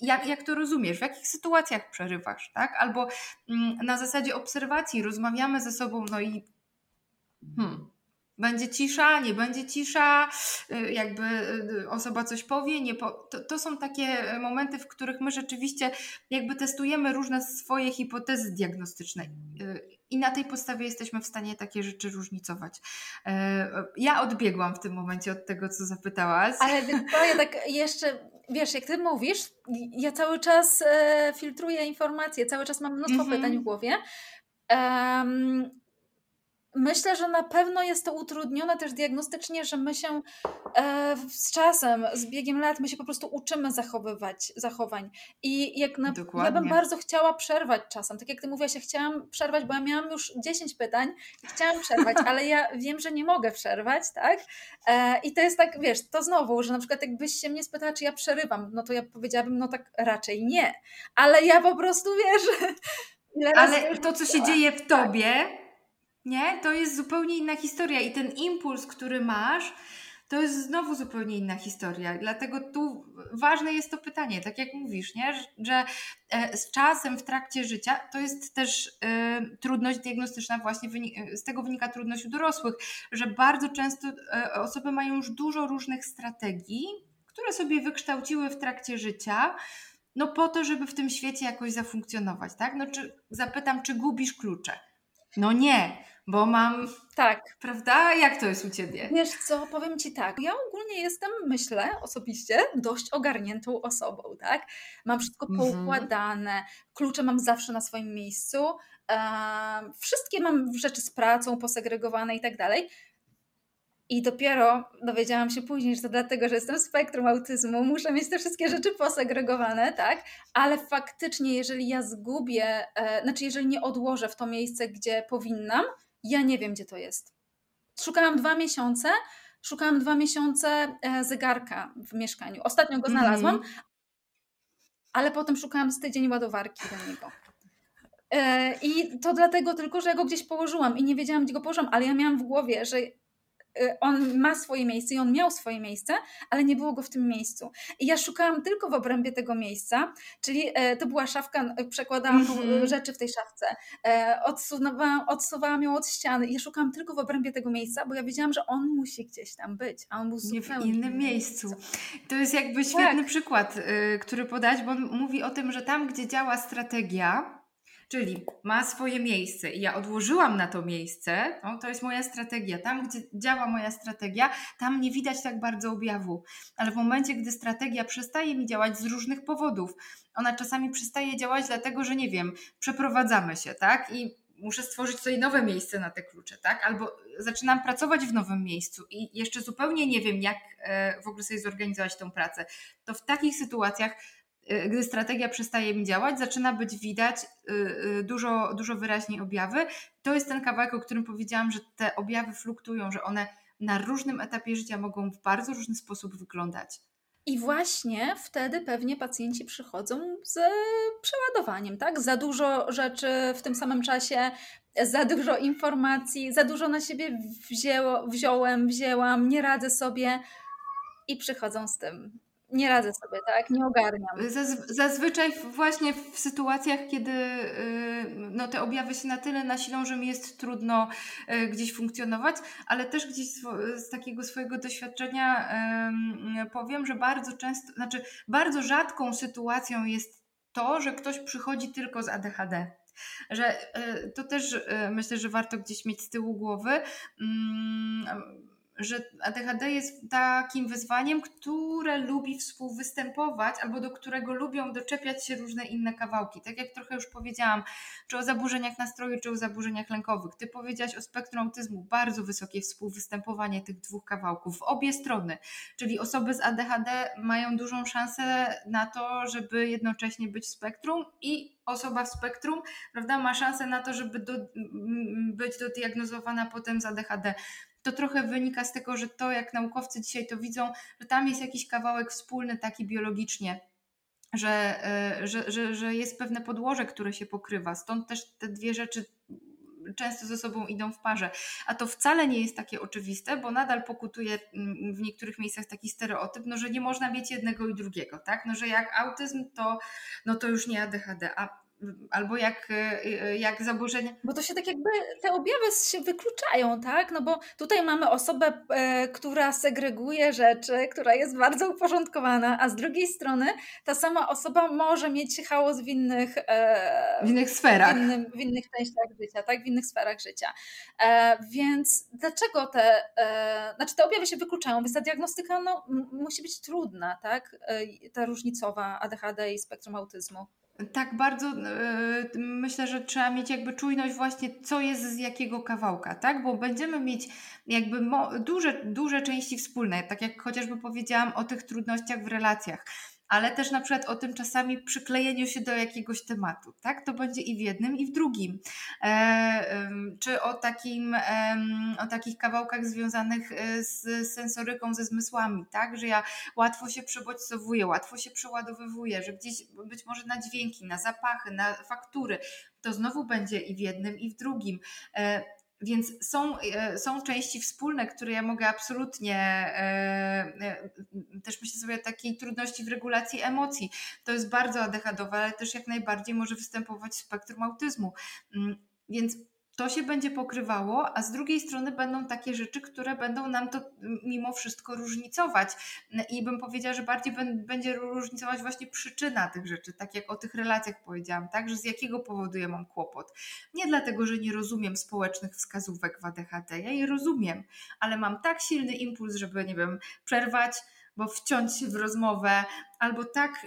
jak, jak to rozumiesz, w jakich sytuacjach przerywasz, tak? Albo mm, na zasadzie obserwacji rozmawiamy ze sobą, no i hmm, będzie cisza, nie będzie cisza, y, jakby y, osoba coś powie, nie po... to, to są takie momenty, w których my rzeczywiście jakby testujemy różne swoje hipotezy diagnostyczne y, i na tej podstawie jesteśmy w stanie takie rzeczy różnicować. Ja odbiegłam w tym momencie od tego, co zapytałaś. Ale ja tak jeszcze wiesz, jak ty mówisz, ja cały czas e, filtruję informacje, cały czas mam mnóstwo mm -hmm. pytań w głowie. Um, Myślę, że na pewno jest to utrudnione też diagnostycznie, że my się e, z czasem, z biegiem lat, my się po prostu uczymy zachowywać zachowań. I jak na, ja bym bardzo chciała przerwać czasem. Tak jak ty mówiłaś, ja chciałam przerwać, bo ja miałam już 10 pytań i chciałam przerwać, ale ja wiem, że nie mogę przerwać, tak? E, I to jest tak, wiesz, to znowu, że na przykład jakbyś się mnie spytała, czy ja przerywam, no to ja powiedziałabym, no tak raczej nie. Ale ja po prostu, wiesz... [laughs] Ale to, co się dzieje w tobie nie? To jest zupełnie inna historia i ten impuls, który masz, to jest znowu zupełnie inna historia. Dlatego tu ważne jest to pytanie, tak jak mówisz, nie? że e, z czasem w trakcie życia to jest też y, trudność diagnostyczna, właśnie z tego wynika trudność u dorosłych, że bardzo często y, osoby mają już dużo różnych strategii, które sobie wykształciły w trakcie życia. No po to, żeby w tym świecie jakoś zafunkcjonować, tak? No czy zapytam, czy gubisz klucze? No nie, bo mam. Tak. Prawda? Jak to jest u ciebie? Wiesz co, powiem ci tak. Ja ogólnie jestem, myślę osobiście, dość ogarniętą osobą, tak? Mam wszystko mhm. poukładane, klucze mam zawsze na swoim miejscu. wszystkie mam rzeczy z pracą posegregowane i tak dalej. I dopiero dowiedziałam się później, że to dlatego, że jestem spektrum autyzmu, muszę mieć te wszystkie rzeczy posegregowane, tak? Ale faktycznie, jeżeli ja zgubię, e, znaczy jeżeli nie odłożę w to miejsce, gdzie powinnam, ja nie wiem, gdzie to jest. Szukałam dwa miesiące, szukałam dwa miesiące e, zegarka w mieszkaniu. Ostatnio go znalazłam, mm ale potem szukałam z tydzień ładowarki do niego. E, I to dlatego tylko, że ja go gdzieś położyłam i nie wiedziałam, gdzie go położyłam, ale ja miałam w głowie, że on ma swoje miejsce i on miał swoje miejsce, ale nie było go w tym miejscu. I ja szukałam tylko w obrębie tego miejsca, czyli e, to była szafka, przekładałam mm -hmm. rzeczy w tej szafce, e, odsuwałam, odsuwałam ją od ściany ja szukałam tylko w obrębie tego miejsca, bo ja wiedziałam, że on musi gdzieś tam być, a on był nie w innym miejscu. To jest jakby świetny tak. przykład, y, który podać, bo on mówi o tym, że tam, gdzie działa strategia, Czyli ma swoje miejsce i ja odłożyłam na to miejsce, no, to jest moja strategia. Tam, gdzie działa moja strategia, tam nie widać tak bardzo objawu. Ale w momencie, gdy strategia przestaje mi działać z różnych powodów, ona czasami przestaje działać dlatego, że nie wiem, przeprowadzamy się, tak? I muszę stworzyć sobie nowe miejsce na te klucze, tak? Albo zaczynam pracować w nowym miejscu i jeszcze zupełnie nie wiem, jak e, w ogóle sobie zorganizować tą pracę. To w takich sytuacjach gdy strategia przestaje mi działać, zaczyna być widać y, dużo, dużo wyraźniej objawy. To jest ten kawałek, o którym powiedziałam, że te objawy fluktuują, że one na różnym etapie życia mogą w bardzo różny sposób wyglądać. I właśnie wtedy pewnie pacjenci przychodzą z przeładowaniem, tak? Za dużo rzeczy w tym samym czasie, za dużo informacji, za dużo na siebie wzięło, wziąłem, wzięłam, nie radzę sobie i przychodzą z tym nie radzę sobie, tak? Nie ogarniam. Zazwyczaj właśnie w sytuacjach, kiedy y, no, te objawy się na tyle nasilą, że mi jest trudno y, gdzieś funkcjonować, ale też gdzieś z takiego swojego doświadczenia powiem, że bardzo często, znaczy bardzo rzadką sytuacją jest to, że ktoś przychodzi tylko z ADHD że y, to też myślę, że warto gdzieś mieć z tyłu głowy mm, że ADHD jest takim wyzwaniem, które lubi współwystępować albo do którego lubią doczepiać się różne inne kawałki. Tak jak trochę już powiedziałam, czy o zaburzeniach nastroju, czy o zaburzeniach lękowych. Ty powiedziałaś o spektrum autyzmu, bardzo wysokie współwystępowanie tych dwóch kawałków w obie strony. Czyli osoby z ADHD mają dużą szansę na to, żeby jednocześnie być w spektrum i osoba w spektrum, prawda, ma szansę na to, żeby do, być dodiagnozowana potem z ADHD to trochę wynika z tego, że to jak naukowcy dzisiaj to widzą, że tam jest jakiś kawałek wspólny taki biologicznie, że, e, że, że, że jest pewne podłoże, które się pokrywa. Stąd też te dwie rzeczy często ze sobą idą w parze. A to wcale nie jest takie oczywiste, bo nadal pokutuje mm, w niektórych miejscach taki stereotyp, no, że nie można mieć jednego i drugiego, tak? No, że jak autyzm, to, no, to już nie ADHD, a albo jak, e, e, jak zaburzenia. Bo to się tak jakby te objawy się wykluczają, tak? No bo tutaj mamy osobę, e, która segreguje rzeczy, która jest bardzo uporządkowana, a z drugiej strony ta sama osoba może mieć chaos w innych, w innych sferach. W, innym, w innych częściach życia, tak? W innych sferach życia. Więc dlaczego te, znaczy te objawy się wykluczają, więc ta diagnostyka no, musi być trudna, tak? Ta różnicowa ADHD i spektrum autyzmu. Tak, bardzo yy, myślę, że trzeba mieć jakby czujność właśnie, co jest z jakiego kawałka, tak? Bo będziemy mieć jakby duże, duże części wspólne, tak jak chociażby powiedziałam o tych trudnościach w relacjach ale też na przykład o tym czasami przyklejeniu się do jakiegoś tematu, tak? To będzie i w jednym, i w drugim. E, czy o, takim, e, o takich kawałkach związanych e, z sensoryką, ze zmysłami, tak? Że ja łatwo się przebodźcowuję, łatwo się przeładowywuję, że gdzieś być może na dźwięki, na zapachy, na faktury, to znowu będzie i w jednym, i w drugim. Więc są, e, są części wspólne, które ja mogę absolutnie, e, e, też myślę sobie o takiej trudności w regulacji emocji. To jest bardzo adechadowe, ale też jak najbardziej może występować w spektrum autyzmu. Mm, więc to się będzie pokrywało, a z drugiej strony będą takie rzeczy, które będą nam to mimo wszystko różnicować. I bym powiedziała, że bardziej będzie różnicować właśnie przyczyna tych rzeczy, tak jak o tych relacjach powiedziałam, tak, że z jakiego powodu ja mam kłopot. Nie dlatego, że nie rozumiem społecznych wskazówek w ADHD, ja je rozumiem, ale mam tak silny impuls, żeby, nie wiem, przerwać bo wciąć się w rozmowę, albo tak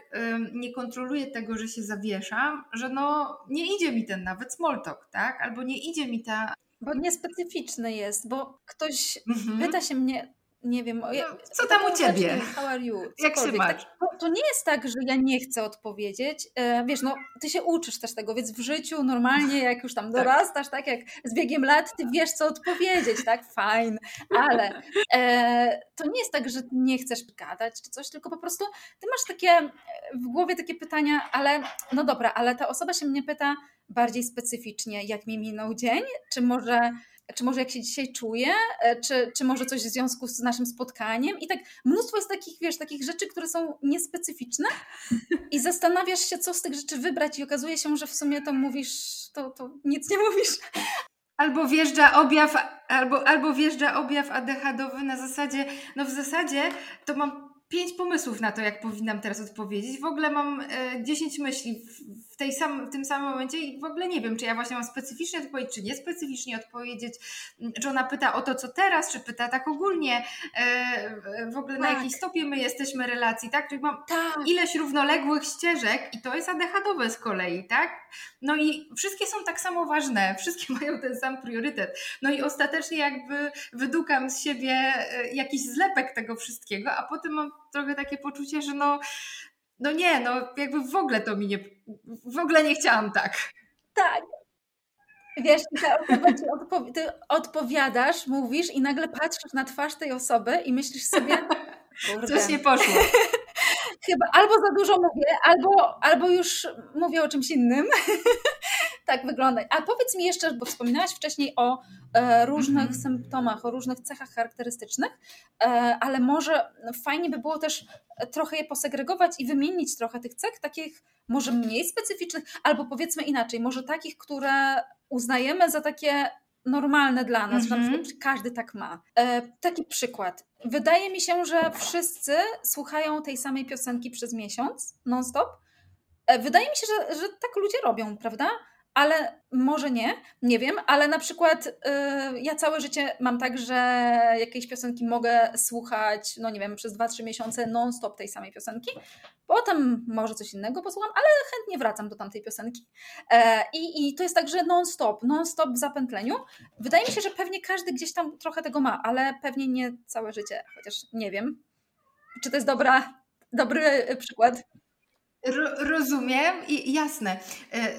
nie kontroluję tego, że się zawieszam, że no nie idzie mi ten nawet small talk, tak? Albo nie idzie mi ta... Bo niespecyficzny jest, bo ktoś mhm. pyta się mnie, nie wiem. No, co tam u ciebie? How are you? Jak się masz? Tak, to, nie jest tak, że ja nie chcę odpowiedzieć. E, wiesz, no ty się uczysz też tego, więc w życiu normalnie, jak już tam [laughs] tak. dorastasz, tak jak z biegiem lat, ty wiesz, co odpowiedzieć, tak? Fajn. Ale e, to nie jest tak, że nie chcesz gadać czy coś, tylko po prostu ty masz takie w głowie takie pytania, ale no dobra, ale ta osoba się mnie pyta bardziej specyficznie, jak mi minął dzień, czy może czy może jak się dzisiaj czuję, e, czy, czy może coś w związku z naszym spotkaniem. I tak mnóstwo jest takich, wiesz, takich rzeczy, które są niespecyficzne i zastanawiasz się, co z tych rzeczy wybrać i okazuje się, że w sumie to mówisz, to, to nic nie mówisz. Albo wjeżdża objaw, albo, albo wjeżdża objaw ADHD-owy na zasadzie, no w zasadzie to mam pięć pomysłów na to, jak powinnam teraz odpowiedzieć. W ogóle mam e, 10 myśli w, tej sam, w tym samym momencie i w ogóle nie wiem, czy ja właśnie mam specyficznie odpowiedzieć, czy niespecyficznie odpowiedzieć, czy ona pyta o to, co teraz, czy pyta tak ogólnie, e, w ogóle tak. na jakiej stopie my jesteśmy relacji, tak? Czyli mam tak. ileś równoległych ścieżek i to jest ADHD-owe z kolei, tak? No i wszystkie są tak samo ważne, [laughs] wszystkie mają ten sam priorytet. No i ostatecznie jakby wydukam z siebie e, jakiś zlepek tego wszystkiego, a potem mam trochę takie poczucie, że no no nie, no jakby w ogóle to mi nie, w ogóle nie chciałam tak. Tak. Wiesz, ta osoba ci odpo- ty odpowiadasz, mówisz i nagle patrzysz na twarz tej osoby i myślisz sobie, [laughs] kurde. Coś nie poszło. [laughs] Chyba albo za dużo mówię, albo, albo już mówię o czymś innym. [laughs] tak wygląda. A powiedz mi jeszcze, bo wspominałaś wcześniej o e, różnych mm -hmm. symptomach, o różnych cechach charakterystycznych, e, ale może fajnie by było też trochę je posegregować i wymienić trochę tych cech, takich może mniej specyficznych, albo powiedzmy inaczej, może takich, które uznajemy za takie normalne dla nas, mm -hmm. że mhm. każdy tak ma. E, taki przykład. Wydaje mi się, że wszyscy słuchają tej samej piosenki przez miesiąc, non-stop. E, wydaje mi się, że, że tak ludzie robią, prawda? Ale może nie, nie wiem, ale na przykład y, ja całe życie mam tak, że jakiejś piosenki mogę słuchać, no nie wiem, przez 2-3 miesiące non-stop tej samej piosenki, potem może coś innego posłucham, ale chętnie wracam do tamtej piosenki. E, I, i to jest tak, że non-stop, non-stop w zapętleniu. Wydaje mi się, że pewnie każdy gdzieś tam trochę tego ma, ale pewnie nie całe życie, chociaż nie wiem, czy to jest dobra, dobry przykład. Rozumiem i jasne. E,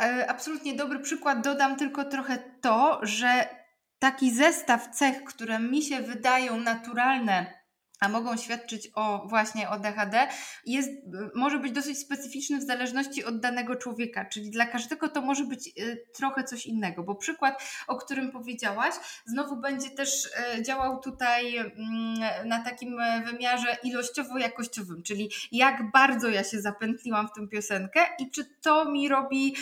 e, absolutnie dobry przykład. Dodam tylko trochę to, że taki zestaw cech, które mi się wydają naturalne a mogą świadczyć o właśnie o DHD, jest, może być dosyć specyficzny w zależności od danego człowieka, czyli dla każdego to może być y, trochę coś innego, bo przykład, o którym powiedziałaś, znowu będzie też y, działał tutaj mm, na takim e, wymiarze ilościowo-jakościowym, czyli jak bardzo ja się zapętliłam w tę piosenkę i czy to mi robi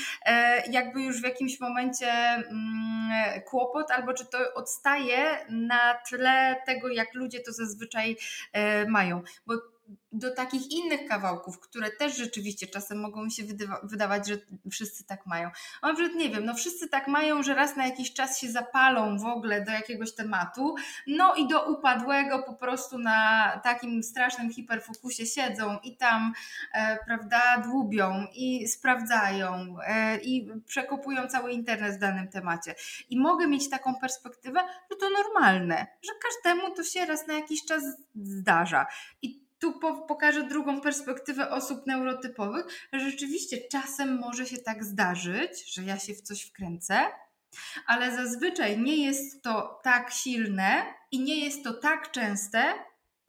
jakby już w jakimś momencie mm, kłopot, albo czy to odstaje na tle tego, jak ludzie to zazwyczaj mają. Bo do takich innych kawałków, które też rzeczywiście czasem mogą mi się wydawać, że wszyscy tak mają. A przykład nie wiem, no wszyscy tak mają, że raz na jakiś czas się zapalą w ogóle do jakiegoś tematu, no i do upadłego po prostu na takim strasznym hiperfokusie siedzą i tam, e, prawda, dłubią i sprawdzają e, i przekopują cały internet w danym temacie. I mogę mieć taką perspektywę, że to normalne, że każdemu to się raz na jakiś czas zdarza. I tu pokażę drugą perspektywę osób neurotypowych, że rzeczywiście czasem może się tak zdarzyć, że ja się w coś wkręcę, ale zazwyczaj nie jest to tak silne i nie jest to tak częste,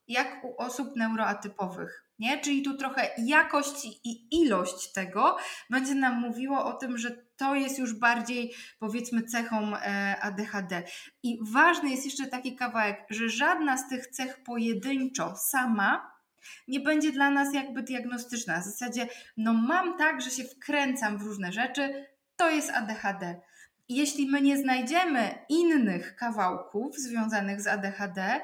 jak u osób neuroatypowych. Nie? Czyli tu trochę jakość i ilość tego będzie nam mówiło o tym, że to jest już bardziej powiedzmy cechą e, ADHD. I ważny jest jeszcze taki kawałek, że żadna z tych cech pojedynczo sama nie będzie dla nas jakby diagnostyczna. W zasadzie, no mam tak, że się wkręcam w różne rzeczy, to jest ADHD. Jeśli my nie znajdziemy innych kawałków związanych z ADHD,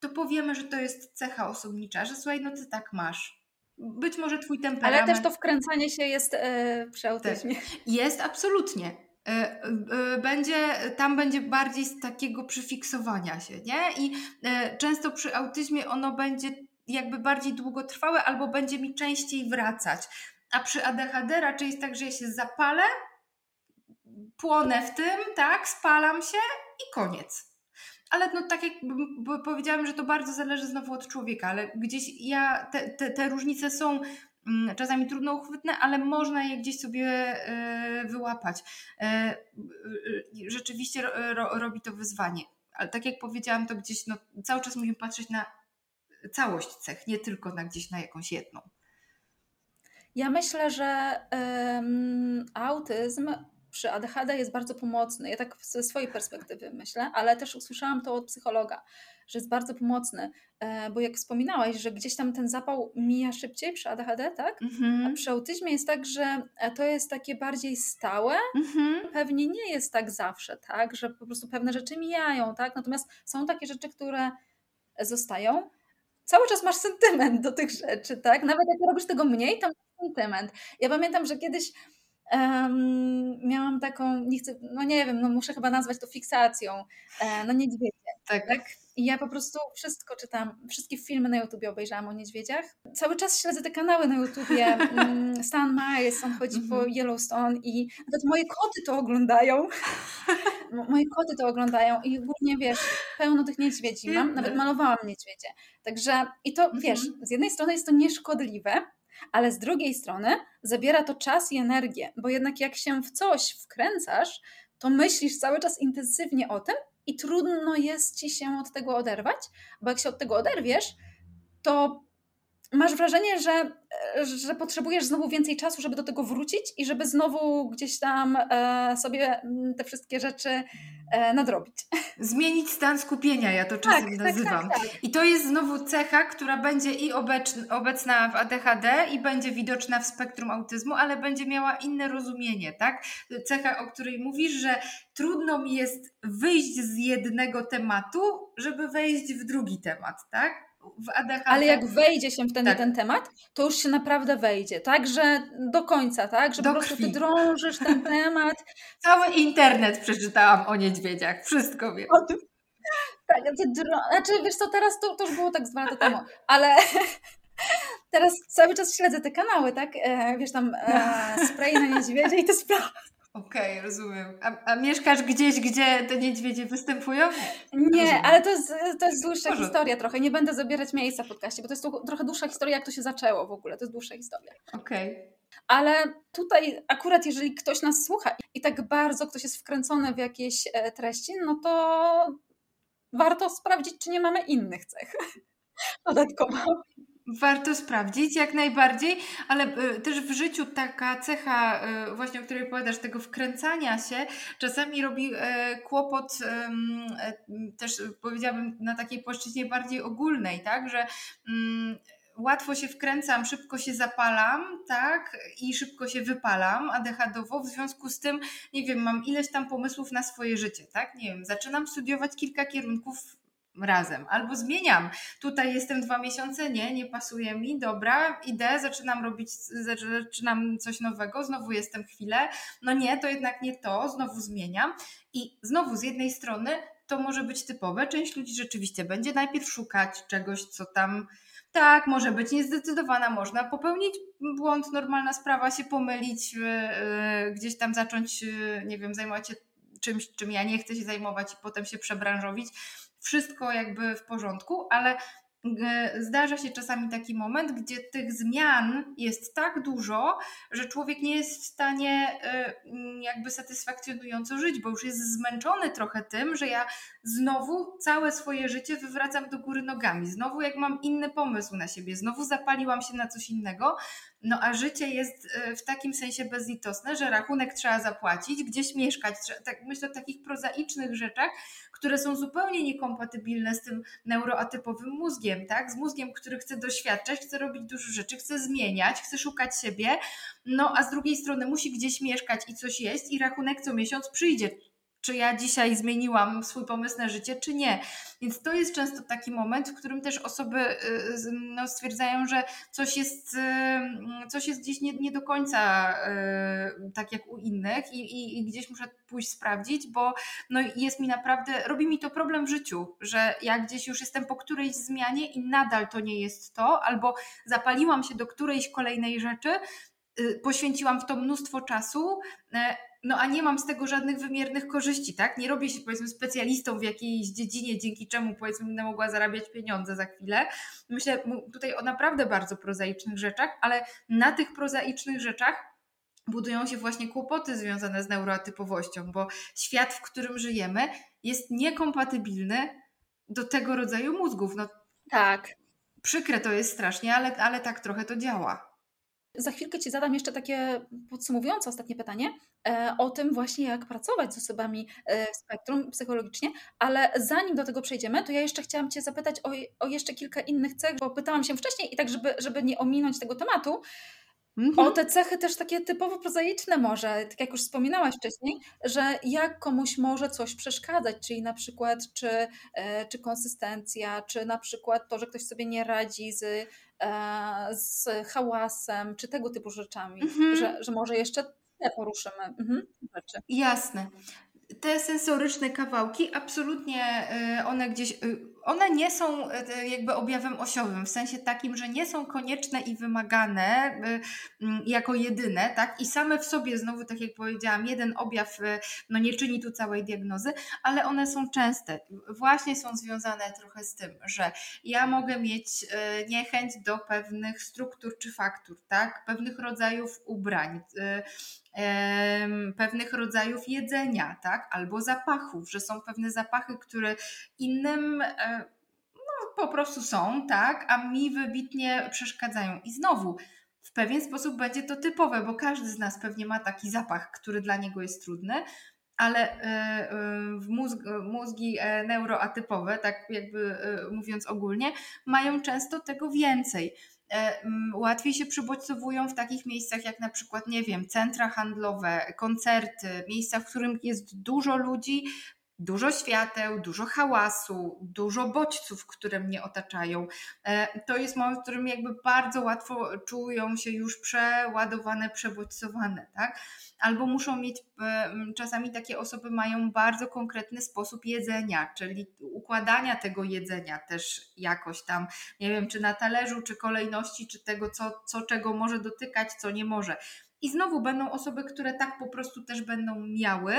to powiemy, że to jest cecha osobnicza, że słuchaj, no ty tak masz. Być może twój temperament... Ale też to wkręcanie się jest yy, przy autyzmie. Jest, absolutnie. E, e, będzie, tam będzie bardziej z takiego przyfiksowania się, nie? I często przy autyzmie ono będzie jakby bardziej długotrwałe albo będzie mi częściej wracać. A przy ADHD raczej jest tak, że ja się zapalę, płonę w tym, tak, spalam się i koniec. Ale no tak jak powiedziałam, że to bardzo zależy znowu od człowieka, ale gdzieś ja, te, te, te różnice są mm, czasami trudno uchwytne, ale można je gdzieś sobie e, wyłapać. E, e, rzeczywiście robi to wyzwanie. Ale tak jak powiedziałam, to gdzieś no, cały czas musimy patrzeć na całość cech, nie tylko na gdzieś na jakąś jedną. Ja myślę, że um, autyzm przy ADHD jest bardzo pomocny. Ja tak ze swojej perspektywy myślę, ale też usłyszałam to od psychologa, że jest bardzo pomocny, e, bo jak wspominałaś, że gdzieś tam ten zapał mija szybciej przy ADHD, tak? Mm-hmm. A przy autyzmie jest tak, że e, to jest takie bardziej stałe. Mm-hmm. Pewnie nie jest tak zawsze, tak? Że po prostu pewne rzeczy mijają, tak? Natomiast są takie rzeczy, które zostają cały czas masz sentyment do tych rzeczy, tak? Nawet jak robisz tego mniej, to masz sentyment. Ja pamiętam, że kiedyś um, miałam taką, nie chcę, no nie wiem, no muszę chyba nazwać to fiksacją, e, no niedźwiedzie. Tak. tak? I ja po prostu wszystko czytam, wszystkie filmy na YouTubie obejrzałam o niedźwiedziach. Cały czas śledzę te kanały na YouTubie. [laughs] Mm, Stan Miles, on chodzi po mhm. Yellowstone i nawet moje koty to oglądają. [laughs] moje koty to oglądają i ogólnie, wiesz, pełno tych niedźwiedzi mam. Nawet malowałam niedźwiedzie. Także i to, wiesz, mhm. z jednej strony jest to nieszkodliwe, ale z drugiej strony zabiera to czas i energię, bo jednak jak się w coś wkręcasz, to myślisz cały czas intensywnie o tym i trudno jest ci się od tego oderwać, bo jak się od tego oderwiesz, to masz wrażenie, że, że potrzebujesz znowu więcej czasu, żeby do tego wrócić i żeby znowu gdzieś tam e, sobie te wszystkie rzeczy e, nadrobić. Zmienić stan skupienia, ja to czasem tak, tak nazywam. Tak, tak, I to jest znowu cecha, która będzie i obecna w ADHD i będzie widoczna w spektrum autyzmu, ale będzie miała inne rozumienie, tak? Cecha, o której mówisz, że trudno mi jest wyjść z jednego tematu, żeby wejść w drugi temat, tak? W. Ale jak wejdzie się wtedy tak. ten temat, to już się naprawdę wejdzie, tak? Że do końca, tak? Że do po prostu krwi. ty drążysz ten [laughs] temat. Cały internet przeczytałam o niedźwiedziach, wszystko wiem. O tym. Tak, ty drą... znaczy wiesz co, teraz to, to już było tak dwa lata temu, ale [laughs] teraz cały czas śledzę te kanały, tak? E, wiesz tam e, spray na niedźwiedzie i te sprawy. Okej, okay, rozumiem. A, a, mieszkasz gdzieś, gdzie te niedźwiedzie występują? Nie, rozumiem. ale to jest, to jest dłuższa historia trochę. Nie będę zabierać miejsca w podcaście, bo to jest trochę dłuższa historia, jak to się zaczęło w ogóle. To jest dłuższa historia. Okej. Okay. Ale tutaj akurat jeżeli ktoś nas słucha i tak bardzo ktoś jest wkręcony w jakieś e, treści, no to warto sprawdzić, czy nie mamy innych cech [laughs] dodatkowo. Warto sprawdzić, jak najbardziej, ale e, też w życiu taka cecha, e, właśnie o której powiadasz, tego wkręcania się, czasami robi e, kłopot też powiedziałabym na takiej płaszczyźnie bardziej ogólnej, tak, że mm, łatwo się wkręcam, szybko się zapalam, tak, i szybko się wypalam ADHD-owo, w związku z tym, nie wiem, mam ileś tam pomysłów na swoje życie, tak, nie wiem, zaczynam studiować kilka kierunków razem. Albo zmieniam. Tutaj jestem dwa miesiące, nie, nie pasuje mi, dobra, idę, zaczynam robić, zaczynam coś nowego, znowu jestem chwilę, no nie, to jednak nie to, znowu zmieniam. I znowu z jednej strony to może być typowe, część ludzi rzeczywiście będzie najpierw szukać czegoś, co tam tak, może być niezdecydowana, można popełnić błąd, normalna sprawa, się pomylić, yy, gdzieś tam zacząć, yy, nie wiem, zajmować się czymś, czym ja nie chcę się zajmować i potem się przebranżowić wszystko jakby w porządku, ale zdarza się czasami taki moment, gdzie tych zmian jest tak dużo, że człowiek nie jest w stanie y, jakby satysfakcjonująco żyć, bo już jest zmęczony trochę tym, że ja znowu całe swoje życie wywracam do góry nogami. Znowu jak mam inny pomysł na siebie, znowu zapaliłam się na coś innego, no a życie jest y, w takim sensie bezlitosne, że rachunek trzeba zapłacić, gdzieś mieszkać. Tak, myślę o takich prozaicznych rzeczach, które są zupełnie niekompatybilne z tym neuroatypowym mózgiem, tak? Z mózgiem, który chce doświadczać, chce robić dużo rzeczy, chce zmieniać, chce szukać siebie, no a z drugiej strony musi gdzieś mieszkać i coś jest i rachunek co miesiąc przyjdzie czy ja dzisiaj zmieniłam swój pomysł na życie, czy nie. Więc to jest często taki moment, w którym też osoby y, no, stwierdzają, że coś jest, y, coś jest gdzieś nie, nie do końca y, tak jak u innych i, i, i, gdzieś muszę pójść sprawdzić, bo no, jest mi naprawdę, robi mi to problem w życiu, że ja gdzieś już jestem po którejś zmianie i nadal to nie jest to, albo zapaliłam się do którejś kolejnej rzeczy, poświęciłam w to mnóstwo czasu, no a nie mam z tego żadnych wymiernych korzyści, tak? Nie robię się powiedzmy specjalistą w jakiejś dziedzinie, dzięki czemu powiedzmy będę mogła zarabiać pieniądze za chwilę. Myślę tutaj o naprawdę bardzo prozaicznych rzeczach, ale na tych prozaicznych rzeczach budują się właśnie kłopoty związane z neuroatypowością, bo świat, w którym żyjemy, jest niekompatybilny do tego rodzaju mózgów. No, tak. Przykre to jest strasznie, ale, ale tak trochę to działa. Za chwilkę Ci zadam jeszcze takie podsumowujące ostatnie pytanie e, o tym właśnie, jak pracować z osobami e, spektrum psychologicznie, ale zanim do tego przejdziemy, to ja jeszcze chciałam Cię zapytać o, o jeszcze kilka innych cech, bo pytałam się wcześniej i tak, żeby, żeby nie ominąć tego tematu, Mhm. O te cechy też takie typowo prozaiczne może, tak jak już wspominałaś wcześniej, że jak komuś może coś przeszkadzać, czyli na przykład czy, e, czy konsystencja, czy na przykład to, że ktoś sobie nie radzi z, e, z hałasem, czy tego typu rzeczami, mhm. że, że może jeszcze te poruszymy mhm. rzeczy. Jasne te sensoryczne kawałki, absolutnie e, one gdzieś one nie są e, jakby objawem osiowym, w sensie takim, że nie są konieczne i wymagane e, jako jedyne, tak? I same w sobie, znowu tak jak powiedziałam, jeden objaw e, no, nie czyni tu całej diagnozy, ale one są częste. Właśnie są związane trochę z tym, że ja mogę mieć niechęć do pewnych struktur czy faktur, tak? Pewnych rodzajów ubrań pewnych rodzajów jedzenia, tak? Albo zapachów, że są pewne zapachy, które innym e, po prostu są, tak? A mi wybitnie przeszkadzają. I znowu, w pewien sposób będzie to typowe, bo każdy z nas pewnie ma taki zapach, który dla niego jest trudny, ale e, e, w mózg, mózgi neuroatypowe, tak jakby mówiąc ogólnie, mają często tego więcej. E, łatwiej się przybodźcowują w takich miejscach jak na przykład, nie wiem, centra handlowe, koncerty, miejsca, w którym jest dużo ludzi, dużo świateł, dużo hałasu, dużo bodźców, które mnie otaczają. E, to jest moment, w którym jakby bardzo łatwo czują się już przeładowane, przebodźcowane, tak? Albo muszą mieć, e, czasami takie osoby mają bardzo konkretny sposób jedzenia, czyli układania tego jedzenia też jakoś tam, nie wiem, czy na talerzu, czy kolejności, czy tego, co, co czego może dotykać, co nie może. I znowu będą osoby, które tak po prostu też będą miały,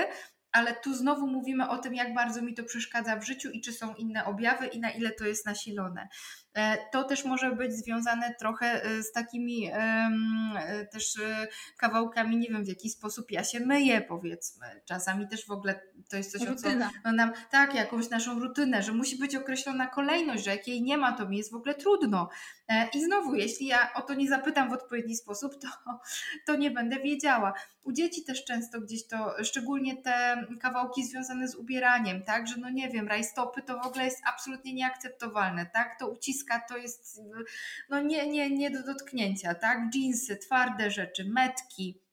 ale tu znowu mówimy o tym, jak bardzo mi to przeszkadza w życiu i czy są inne objawy i na ile to jest nasilone. E, to też może być związane trochę e, z takimi e, też kawałkami, nie wiem w jaki sposób ja się myję, powiedzmy. Czasami też w ogóle to jest coś, Rutyna. o co nam, tak, jakąś naszą rutynę, że musi być określona kolejność, że jak jej nie ma, to mi jest w ogóle trudno. I znowu, jeśli ja o to nie zapytam w odpowiedni sposób, to, to nie będę wiedziała. U dzieci też często gdzieś to, szczególnie te kawałki związane z ubieraniem, tak, że no nie wiem, rajstopy to w ogóle jest absolutnie nieakceptowalne, tak, to ucisk to jest no nie, nie, nie do dotknięcia, tak? Jeansy, twarde rzeczy, metki,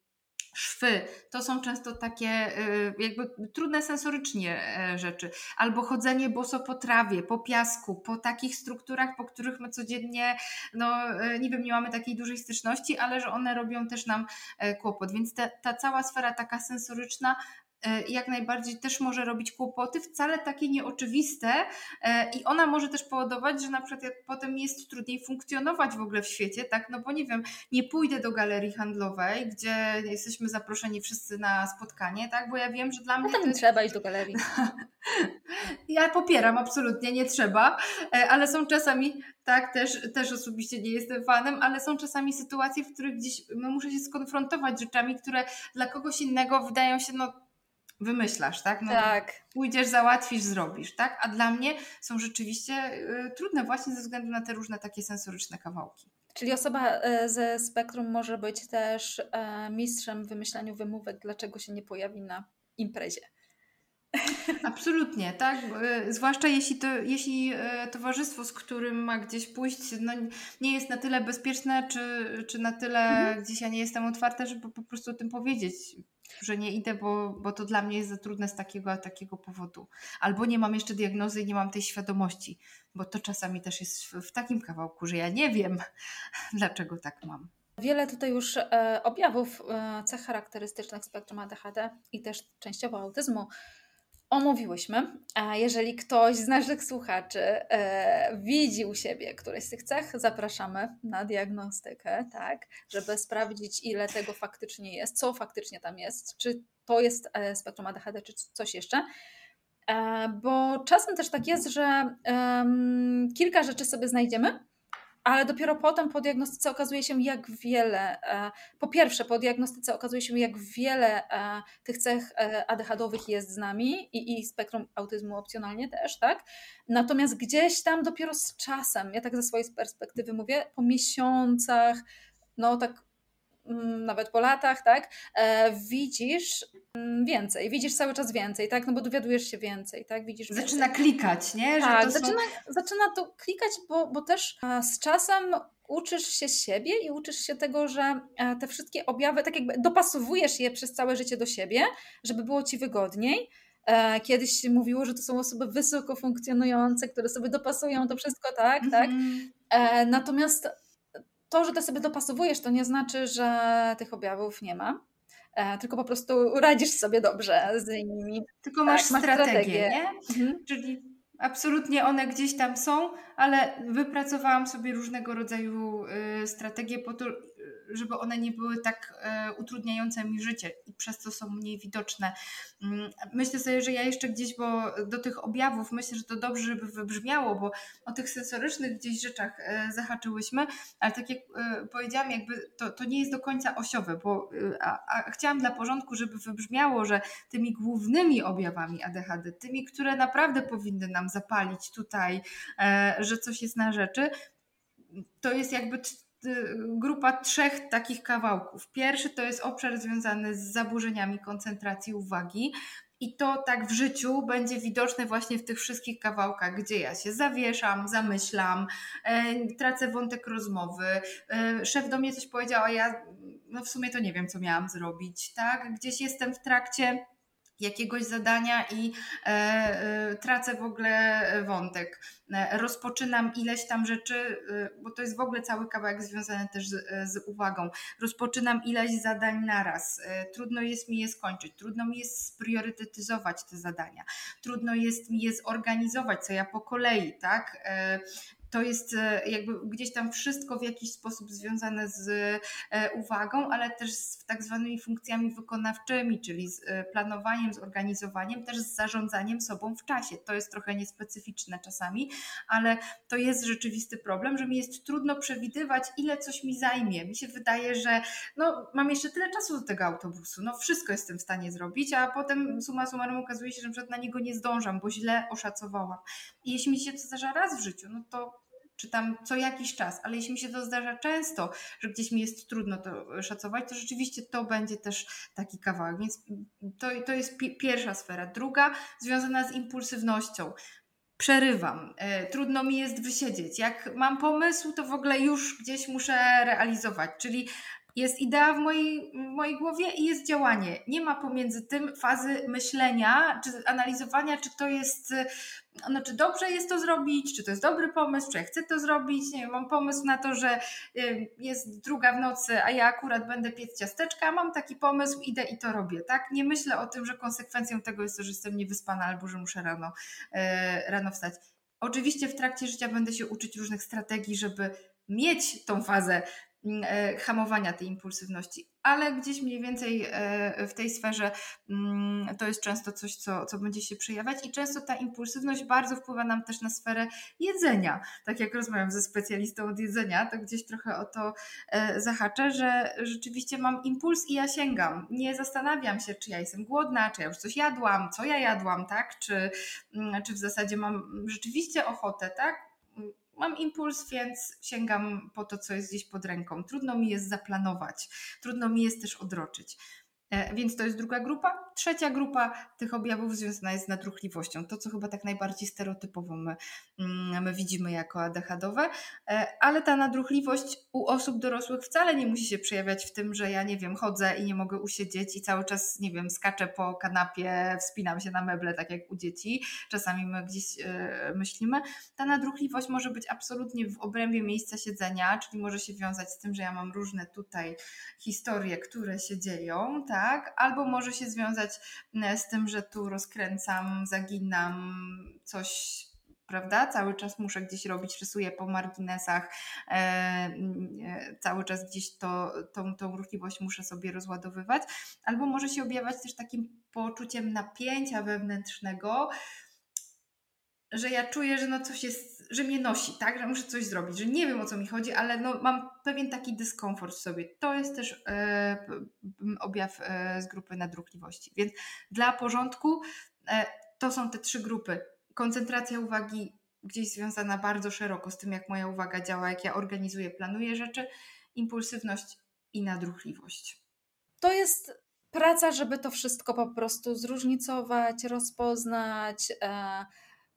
szwy, to są często takie y, jakby trudne sensorycznie e, rzeczy. Albo chodzenie boso po trawie, po piasku, po takich strukturach, po których my codziennie, no e, nie wiem, nie mamy takiej dużej styczności, ale że one robią też nam e, kłopot. Więc te, ta cała sfera taka sensoryczna E, jak najbardziej też może robić kłopoty, wcale takie nieoczywiste e, i ona może też powodować, że na przykład potem jest trudniej funkcjonować w ogóle w świecie, tak, no bo nie wiem, nie pójdę do galerii handlowej, gdzie jesteśmy zaproszeni wszyscy na spotkanie, tak, bo ja wiem, że dla mnie... No tam nie trzeba iść do galerii. [laughs] ja popieram, absolutnie, nie trzeba, e, ale są czasami tak, też, też osobiście nie jestem fanem, ale są czasami sytuacje, w których gdzieś no, muszę się skonfrontować z rzeczami, które dla kogoś innego wydają się no wymyślasz, tak? No, tak. Pójdziesz, załatwisz, zrobisz, tak? A dla mnie są rzeczywiście y, trudne właśnie ze względu na te różne takie sensoryczne kawałki. Czyli osoba e, ze spektrum może być też e, mistrzem w wymyślaniu wymówek, dlaczego się nie pojawi na imprezie. [laughs] Absolutnie, tak. E, zwłaszcza jeśli, to, jeśli towarzystwo, z którym ma gdzieś pójść, no, nie jest na tyle bezpieczne, czy, czy na tyle mhm. gdzieś ja nie jestem otwarta, żeby po prostu o tym powiedzieć że nie idę, bo, bo to dla mnie jest za trudne z takiego, takiego powodu. Albo nie mam jeszcze diagnozy i nie mam tej świadomości, bo to czasami też jest w, w takim kawałku, że ja nie wiem, [laughs] dlaczego tak mam. Wiele tutaj już e, objawów e, cech charakterystycznych spektrum ADHD i też częściowo autyzmu omówiłyśmy. A jeżeli ktoś z naszych słuchaczy e, widzi u siebie któreś z tych cech, zapraszamy na diagnostykę, tak, żeby sprawdzić, ile tego faktycznie jest, co faktycznie tam jest, czy to jest e, spektrum ADHD, czy coś jeszcze. E, bo czasem też tak jest, że kilka rzeczy sobie znajdziemy, ale dopiero potem po diagnostyce okazuje się, jak wiele, e, po pierwsze, po diagnostyce okazuje się, jak wiele e, tych cech e, ADHD-owych jest z nami i, i spektrum autyzmu opcjonalnie też, tak? Natomiast gdzieś tam dopiero z czasem, ja tak ze swojej perspektywy mówię, po miesiącach, no tak Mm, nawet po latach, tak, widzisz więcej, widzisz cały czas więcej, tak, no bo dowiadujesz się więcej, tak, widzisz Zaczyna więcej. klikać, nie? Że tak, to zaczyna, są... zaczyna to klikać, bo, bo też e, z czasem uczysz się siebie i uczysz się tego, że e, te wszystkie objawy, tak jakby dopasowujesz je przez całe życie do siebie, żeby było Ci wygodniej, Kiedyś się mówiło, że to są osoby wysoko funkcjonujące, które sobie dopasują to wszystko, tak, mm -hmm. tak. Mhm. Natomiast to, że ty sobie dopasowujesz, to nie znaczy, że tych objawów nie ma. E, tylko po prostu radzisz sobie dobrze z nimi. Tylko masz, tak, masz strategię, strategię? Mhm. Czyli Absolutnie one gdzieś tam są, ale wypracowałam sobie różnego rodzaju y, strategie po to, żeby one nie były tak e, utrudniające mi życie i przez to są mniej widoczne. Mm, myślę sobie, że ja jeszcze gdzieś, bo do tych objawów myślę, że to dobrze, żeby wybrzmiało, bo o tych sensorycznych gdzieś rzeczach e, zahaczyłyśmy, ale tak jak e, powiedziałam, jakby to, to nie jest do końca osiowe, bo a, a chciałam dla porządku, żeby wybrzmiało, że tymi głównymi objawami ADHD, tymi, które naprawdę powinny nam zapalić tutaj, że coś jest na rzeczy, to jest jakby grupa trzech takich kawałków. Pierwszy to jest obszar związany z zaburzeniami koncentracji uwagi. I to tak w życiu będzie widoczne właśnie w tych wszystkich kawałkach, gdzie ja się zawieszam, zamyślam, e, tracę wątek rozmowy. E, szef do mnie coś powiedział, a ja no w sumie to nie wiem, co miałam zrobić, tak? Gdzieś jestem w trakcie jakiegoś zadania i e, e, tracę w ogóle wątek. E, rozpoczynam ileś tam rzeczy, e, bo to jest w ogóle cały kawałek związany też z, e, z uwagą. Rozpoczynam ileś zadań naraz. E, trudno jest mi je skończyć, trudno mi jest spriorytetyzować te zadania, trudno jest mi je zorganizować, co ja po kolei, tak? To jest e, jakby gdzieś tam wszystko w jakiś sposób związane z e, uwagą, ale też z tak zwanymi funkcjami wykonawczymi, czyli z e, planowaniem, z organizowaniem, też z zarządzaniem sobą w czasie. To jest trochę niespecyficzne czasami, ale to jest rzeczywisty problem, że mi jest trudno przewidywać, ile coś mi zajmie. Mi się wydaje, że no, mam jeszcze tyle czasu do tego autobusu, no wszystko jestem w stanie zrobić, a potem suma summarum okazuje się, że na niego nie zdążam, bo źle oszacowałam. I jeśli mi się to zdarza raz w życiu, no to czy tam co jakiś czas, ale jeśli mi się to zdarza często, że gdzieś mi jest trudno to szacować, to rzeczywiście to będzie też taki kawałek. Więc to, to jest pi pierwsza sfera. Druga związana z impulsywnością. Przerywam, e, trudno mi jest wysiedzieć. Jak mam pomysł, to w ogóle już gdzieś muszę realizować, czyli jest idea w mojej, w mojej głowie i jest działanie. Nie ma pomiędzy tym fazy myślenia czy analizowania, czy to jest, no, czy dobrze jest to zrobić, czy to jest dobry pomysł, czy ja chcę to zrobić. Nie wiem, mam pomysł na to, że jest druga w nocy, a ja akurat będę piec ciasteczka, mam taki pomysł, idę i to robię. Tak? Nie myślę o tym, że konsekwencją tego jest to, że jestem niewyspana albo że muszę rano, y, rano wstać. Oczywiście w trakcie życia będę się uczyć różnych strategii, żeby mieć tą fazę e, hamowania tej impulsywności, ale gdzieś mniej więcej e, w tej sferze mm, to jest często coś, co, co będzie się przejawiać i często ta impulsywność bardzo wpływa nam też na sferę jedzenia. Tak jak rozmawiam ze specjalistą od jedzenia, to gdzieś trochę o to e, zahaczę, że rzeczywiście mam impuls i ja sięgam. Nie zastanawiam się, czy ja jestem głodna, czy ja już coś jadłam, co ja jadłam, tak? Czy, mm, czy w zasadzie mam rzeczywiście ochotę, tak? Mam impuls, więc sięgam po to, co jest gdzieś pod ręką. Trudno mi jest zaplanować, trudno mi jest też odroczyć. E, więc to jest druga grupa. Trzecia grupa tych objawów związana jest z nadruchliwością. To, co chyba tak najbardziej stereotypowo my, mm, my widzimy jako ADHDowe, e, ale ta nadruchliwość u osób dorosłych wcale nie musi się przejawiać w tym, że ja nie wiem, chodzę i nie mogę usiedzieć i cały czas, nie wiem, skaczę po kanapie, wspinam się na meble, tak jak u dzieci. Czasami my gdzieś e, myślimy. Ta nadruchliwość może być absolutnie w obrębie miejsca siedzenia, czyli może się wiązać z tym, że ja mam różne tutaj historie, które się dzieją, tak? Tak? Albo może się związać e, z tym, że tu rozkręcam, zaginam coś prawda? Cały czas muszę gdzieś robić, rysuję po marginesach, e, e, cały czas gdzieś to, tą, tą ruchliwość muszę sobie rozładowywać. Albo może się objawiać też takim poczuciem napięcia wewnętrznego, że ja czuję, że no coś jest, że mnie nosi, tak, że muszę coś zrobić, że nie wiem o co mi chodzi, ale no mam pewien taki dyskomfort w sobie. To jest też e, objaw e, z grupy nadruchliwości. Więc dla porządku e, to są te trzy grupy. Koncentracja uwagi gdzieś związana bardzo szeroko z tym, jak moja uwaga działa, jak ja organizuję, planuję rzeczy, impulsywność i nadruchliwość. To jest praca, żeby to wszystko po prostu zróżnicować, rozpoznać. E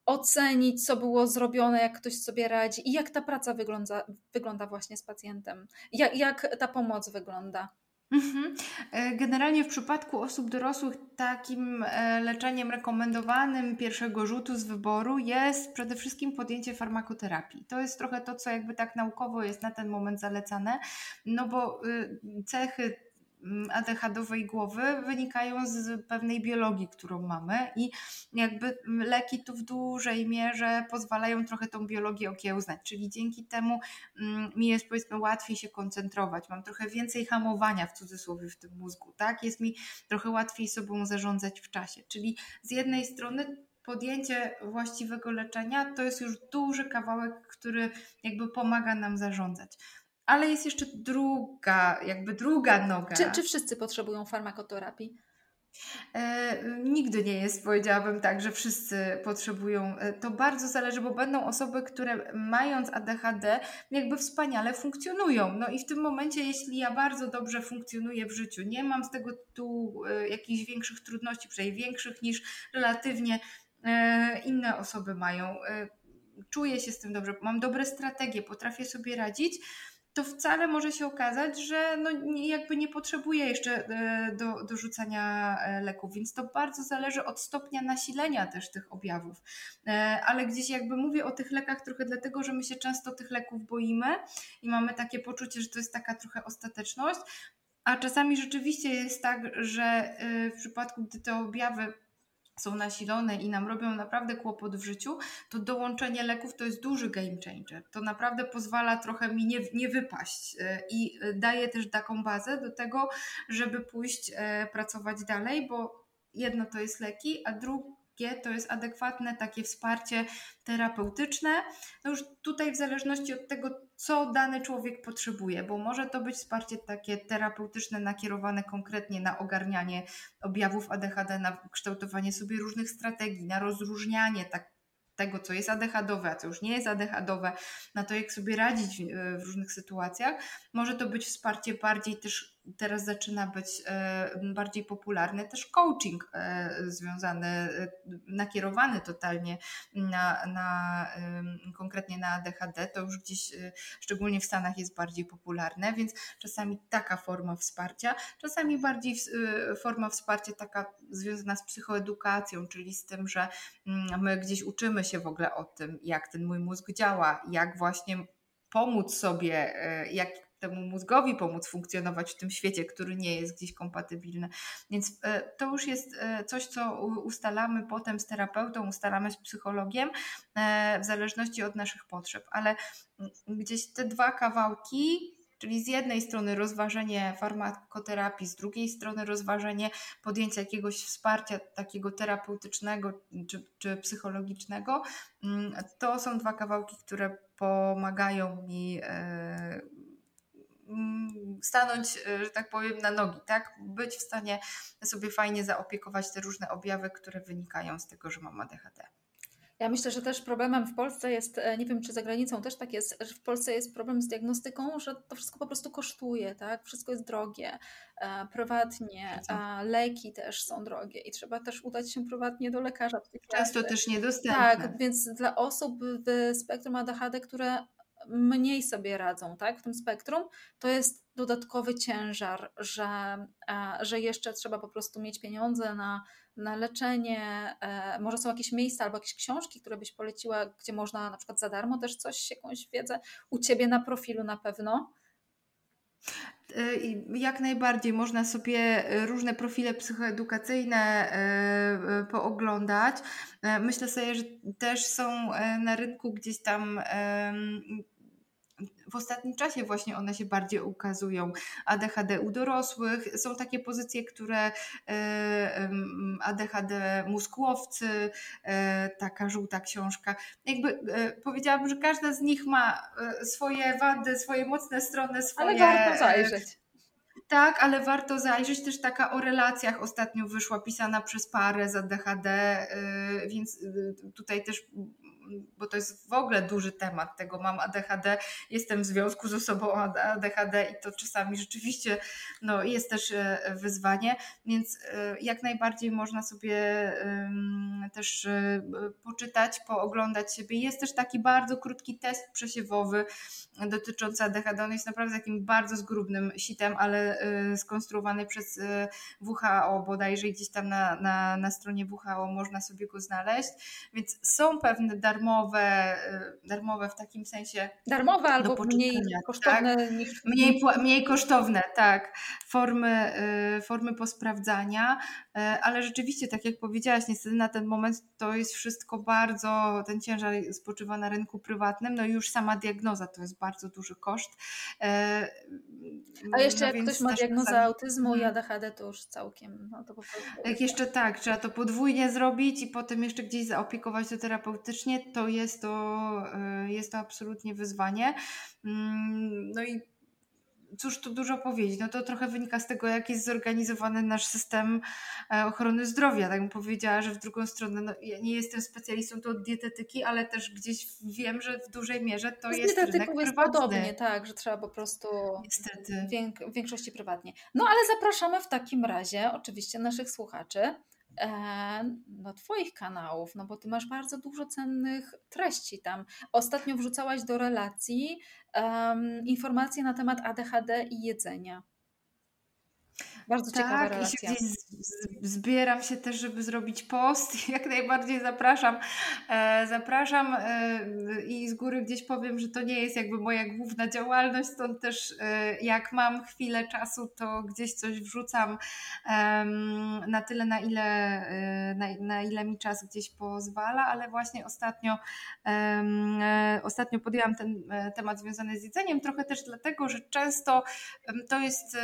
ocenić, co było zrobione, jak ktoś sobie radzi i jak ta praca wygląda, wygląda właśnie z pacjentem, jak, jak ta pomoc wygląda. Mhm. E, generalnie w przypadku osób dorosłych takim e, leczeniem rekomendowanym pierwszego rzutu z wyboru jest przede wszystkim podjęcie farmakoterapii. To jest trochę to, co jakby tak naukowo jest na ten moment zalecane, no bo y, cechy mm, ADHD-owej głowy wynikają z pewnej biologii, którą mamy i jakby leki tu w dużej mierze pozwalają trochę tą biologię okiełznać, czyli dzięki temu mm, mi jest powiedzmy łatwiej się koncentrować, mam trochę więcej hamowania w cudzysłowie w tym mózgu, tak? Jest mi trochę łatwiej sobą zarządzać w czasie, czyli z jednej strony podjęcie właściwego leczenia to jest już duży kawałek, który jakby pomaga nam zarządzać. Ale jest jeszcze druga, jakby druga noga. Czy, czy wszyscy potrzebują farmakoterapii? E, nigdy nie jest, powiedziałabym tak, że wszyscy potrzebują. E, to bardzo zależy, bo będą osoby, które mając ADHD, jakby wspaniale funkcjonują. No i w tym momencie, jeśli ja bardzo dobrze funkcjonuję w życiu, nie mam z tego tu e, jakichś większych trudności, przynajmniej większych niż relatywnie e, inne osoby mają, e, czuję się z tym dobrze, mam dobre strategie, potrafię sobie radzić to wcale może się okazać, że no jakby nie potrzebuje jeszcze e, do, do rzucania e, leków, więc to bardzo zależy od stopnia nasilenia też tych objawów. E, ale gdzieś jakby mówię o tych lekach trochę dlatego, że my się często tych leków boimy i mamy takie poczucie, że to jest taka trochę ostateczność, a czasami rzeczywiście jest tak, że w przypadku, gdy te objawy są nasilone i nam robią naprawdę kłopot w życiu, to dołączenie leków to jest duży game changer. To naprawdę pozwala trochę mi nie, nie wypaść e, i e, daje też taką bazę do tego, żeby pójść e, pracować dalej, bo jedno to jest leki, a drugie to jest adekwatne takie wsparcie terapeutyczne. No już tutaj w zależności od tego, co dany człowiek potrzebuje, bo może to być wsparcie takie terapeutyczne nakierowane konkretnie na ogarnianie objawów ADHD, na kształtowanie sobie różnych strategii, na rozróżnianie tak tego, co jest ADHDowe, a co już nie jest ADHDowe, na to, jak sobie radzić w różnych sytuacjach. Może to być wsparcie bardziej też teraz zaczyna być e, bardziej popularny też coaching e, związany, e, nakierowany totalnie na, na konkretnie na ADHD. To już gdzieś, szczególnie w Stanach, jest bardziej popularne, więc czasami taka forma wsparcia, czasami bardziej forma wsparcia taka związana z psychoedukacją, czyli z tym, że mm, my gdzieś uczymy się w ogóle o tym, jak ten mój mózg działa, jak właśnie pomóc sobie, jak temu mózgowi pomóc funkcjonować w tym świecie, który nie jest gdzieś kompatybilny. Więc e, to już jest e, coś, co ustalamy potem z terapeutą, ustalamy z psychologiem, e, w zależności od naszych potrzeb. Ale gdzieś te dwa kawałki, Czyli z jednej strony rozważenie farmakoterapii, z drugiej strony rozważenie podjęcia jakiegoś wsparcia takiego terapeutycznego czy, czy psychologicznego, mm, to są dwa kawałki, które pomagają mi Mm, stanąć, e, że tak powiem, na nogi, tak? Być w stanie sobie fajnie zaopiekować te różne objawy, które wynikają z tego, że mam ADHD. Ja myślę, że też problemem w Polsce jest, e, nie wiem czy za granicą też tak jest, że w Polsce jest problem z diagnostyką, że to wszystko po prostu kosztuje, tak? Wszystko jest drogie, e, prywatnie, a leki też są drogie i trzeba też udać się prywatnie do lekarza. Często też niedostępne. Tak, więc dla osób w spektrum ADHD, które mniej sobie radzą tak, w tym spektrum, to jest dodatkowy ciężar, że, e, że jeszcze trzeba po prostu mieć pieniądze na, na leczenie. E, może są jakieś miejsca albo jakieś książki, które byś poleciła, gdzie można na przykład za darmo też coś, jakąś wiedzę u ciebie na profilu na pewno. E, jak najbardziej można sobie różne profile psychoedukacyjne pooglądać. Myślę sobie, że też są na rynku gdzieś tam w ostatnim czasie właśnie one się bardziej ukazują. ADHD u dorosłych, są takie pozycje, które e, ADHD mózgłowcy, e, taka żółta książka. Jakby e, powiedziałabym, że każda z nich ma swoje wady, swoje mocne strony, swoje... Ale warto zajrzeć. Tak, ale warto zajrzeć. Też taka o relacjach ostatnio wyszła, pisana przez parę z ADHD, więc tutaj też bo to jest w ogóle duży temat tego, mam ADHD, jestem w związku z osobą ADHD i to czasami rzeczywiście no, jest też e, wyzwanie, więc e, jak najbardziej można sobie też e, poczytać, pooglądać siebie. Jest też taki bardzo krótki test przesiewowy dotyczący ADHD, on jest naprawdę takim bardzo zgrubnym sitem, ale skonstruowany przez WHO bodajże gdzieś tam na, na, na stronie WHO można sobie go znaleźć, więc są pewne dane darmowe, darmowe w takim sensie. Darmowe albo mniej kosztowne tak? niż. Mniej, mniej kosztowne, tak. Formy, formy posprawdzania, ale rzeczywiście, tak jak powiedziałaś, niestety na ten moment to jest wszystko bardzo, ten ciężar spoczywa na rynku prywatnym, no i już sama diagnoza to jest bardzo duży koszt. A jeszcze no jak ktoś ma diagnozę autyzmu i mhm. ADHD, to już całkiem. No to po prostu... Jak jeszcze tak, trzeba to podwójnie zrobić i potem jeszcze gdzieś zaopiekować to terapeutycznie, to jest to, e, jest to absolutnie wyzwanie. Mm, no i cóż tu dużo powiedzieć, no to trochę wynika z tego, jak jest zorganizowany nasz system e, ochrony zdrowia. Tak bym powiedziała, że w drugą stronę, no, ja nie jestem specjalistą tu od dietetyki, ale też gdzieś wiem, że w dużej mierze to z jest rynek jest prywatny. podobnie, tak, że trzeba po prostu Niestety. w większości prywatnie. No ale zapraszamy w takim razie oczywiście naszych słuchaczy no, Twoich kanałów, no bo Ty masz bardzo dużo cennych treści tam. Ostatnio wrzucałaś do relacji um, informacje na temat ADHD i jedzenia. Bardzo tak, ciekawa relacja. I się zbieram się też, żeby zrobić post. [laughs] Jak najbardziej zapraszam. E, zapraszam e, i z góry gdzieś powiem, że to nie jest jakby moja główna działalność, stąd też e, jak mam chwilę czasu, to gdzieś coś wrzucam na tyle, na ile, na, na, ile mi czas gdzieś pozwala, ale właśnie ostatnio, ostatnio podjęłam ten temat związany z jedzeniem, trochę też dlatego, że często to jest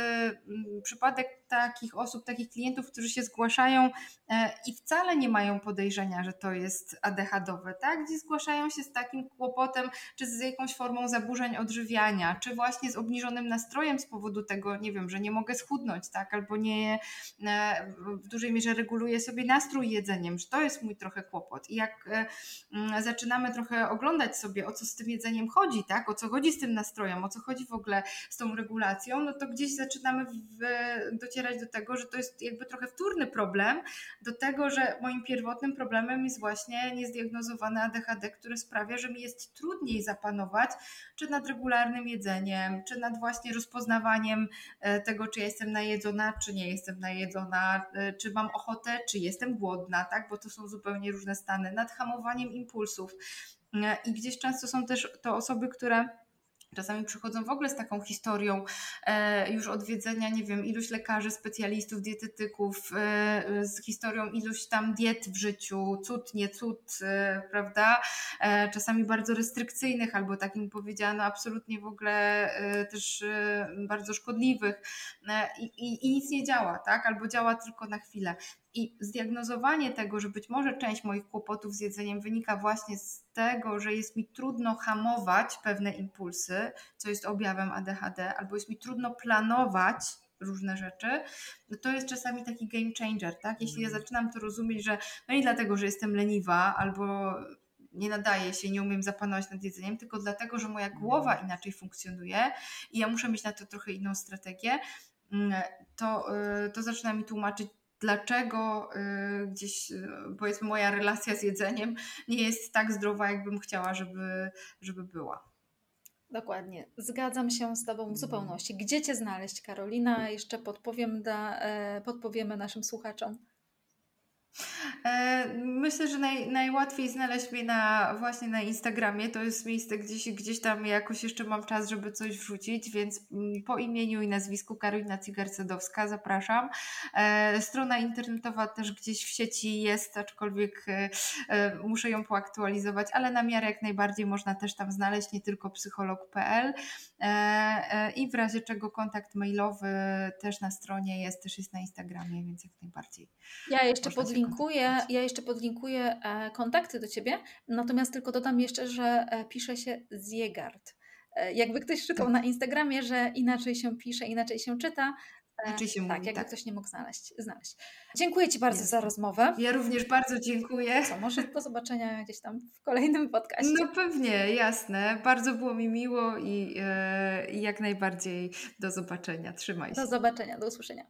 przypadek takich osób, takich klientów, którzy się zgłaszają e, i wcale nie mają podejrzenia, że to jest ADHD-owe, tak? Gdzie zgłaszają się z takim kłopotem, czy z jakąś formą zaburzeń odżywiania, czy właśnie z obniżonym nastrojem z powodu tego, nie wiem, że nie mogę schudnąć, tak? Albo nie e, w dużej mierze reguluję sobie nastrój jedzeniem, że to jest mój trochę kłopot. I jak e, mm, zaczynamy trochę oglądać sobie, o co z tym jedzeniem chodzi, tak? O co chodzi z tym nastrojem, o co chodzi w ogóle z tą regulacją, no to gdzieś zaczynamy w, docierać do tego, że to jest jakby trochę wtórny problem, do tego, że moim pierwotnym problemem jest właśnie niezdiagnozowane ADHD, które sprawia, że mi jest trudniej zapanować, czy nad regularnym jedzeniem, czy nad właśnie rozpoznawaniem e, tego, czy ja jestem najedzona, czy nie jestem najedzona, e, czy mam ochotę, czy jestem głodna, tak? Bo to są zupełnie różne stany, nad hamowaniem impulsów. E, I gdzieś często są też to osoby, które Czasami przychodzą w ogóle z taką historią e, już odwiedzenia, nie wiem, iluś lekarzy, specjalistów, dietetyków, e, z historią iluś tam diet w życiu, cud, nie cud, e, prawda? E, czasami bardzo restrykcyjnych albo takim powiedziano absolutnie w ogóle e, też e, bardzo szkodliwych i, i, i nic nie działa, tak? Albo działa tylko na chwilę. I zdiagnozowanie tego, że być może część moich kłopotów z jedzeniem wynika właśnie z tego, że jest mi trudno hamować pewne impulsy, co jest objawem ADHD, albo jest mi trudno planować różne rzeczy, no to jest czasami taki game changer, tak? Jeśli ja mhm. zaczynam to rozumieć, że no nie dlatego, że jestem leniwa albo nie nadaje się, nie umiem zapanować nad jedzeniem, tylko dlatego, że moja głowa mhm. inaczej funkcjonuje i ja muszę mieć na to trochę inną strategię, mm, to, y, to zaczyna mi tłumaczyć, dlaczego y, gdzieś y, powiedzmy moja relacja z jedzeniem nie jest tak zdrowa, jakbym chciała, żeby, żeby była. Dokładnie. Zgadzam się z Tobą w zupełności. Gdzie Cię znaleźć, Karolina? Jeszcze podpowiem e, podpowiemy naszym słuchaczom. E, myślę, że naj, najłatwiej znaleźć mnie na, właśnie na Instagramie. To jest miejsce gdzieś, gdzieś tam jakoś jeszcze mam czas, żeby coś wrzucić, więc mm, po imieniu i nazwisku Karolina Cigarcedowska zapraszam. E, strona internetowa też gdzieś w sieci jest, aczkolwiek e, muszę ją poaktualizować, ale na miarę jak najbardziej można też tam znaleźć, nie tylko psycholog.pl i w razie czego kontakt mailowy też na stronie jest, też jest na Instagramie, więc jak najbardziej. Ja jeszcze podlinkuję ja jeszcze podlinkuję e, kontakty do Ciebie, natomiast tylko dodam jeszcze, że e, pisze się Ziegard. E, jakby ktoś szukał tak. na Instagramie, że inaczej się pisze, inaczej się czyta, inaczej się tak, mówi, jakby tak. ktoś nie mógł znaleźć. znaleźć. Dziękuję Ci bardzo Jasne. za rozmowę. Ja również bardzo dziękuję. Co, może do zobaczenia gdzieś tam w kolejnym podcaście. No pewnie, jasne. Bardzo było mi miło i, i jak najbardziej do zobaczenia. Trzymaj się. Do zobaczenia, do usłyszenia.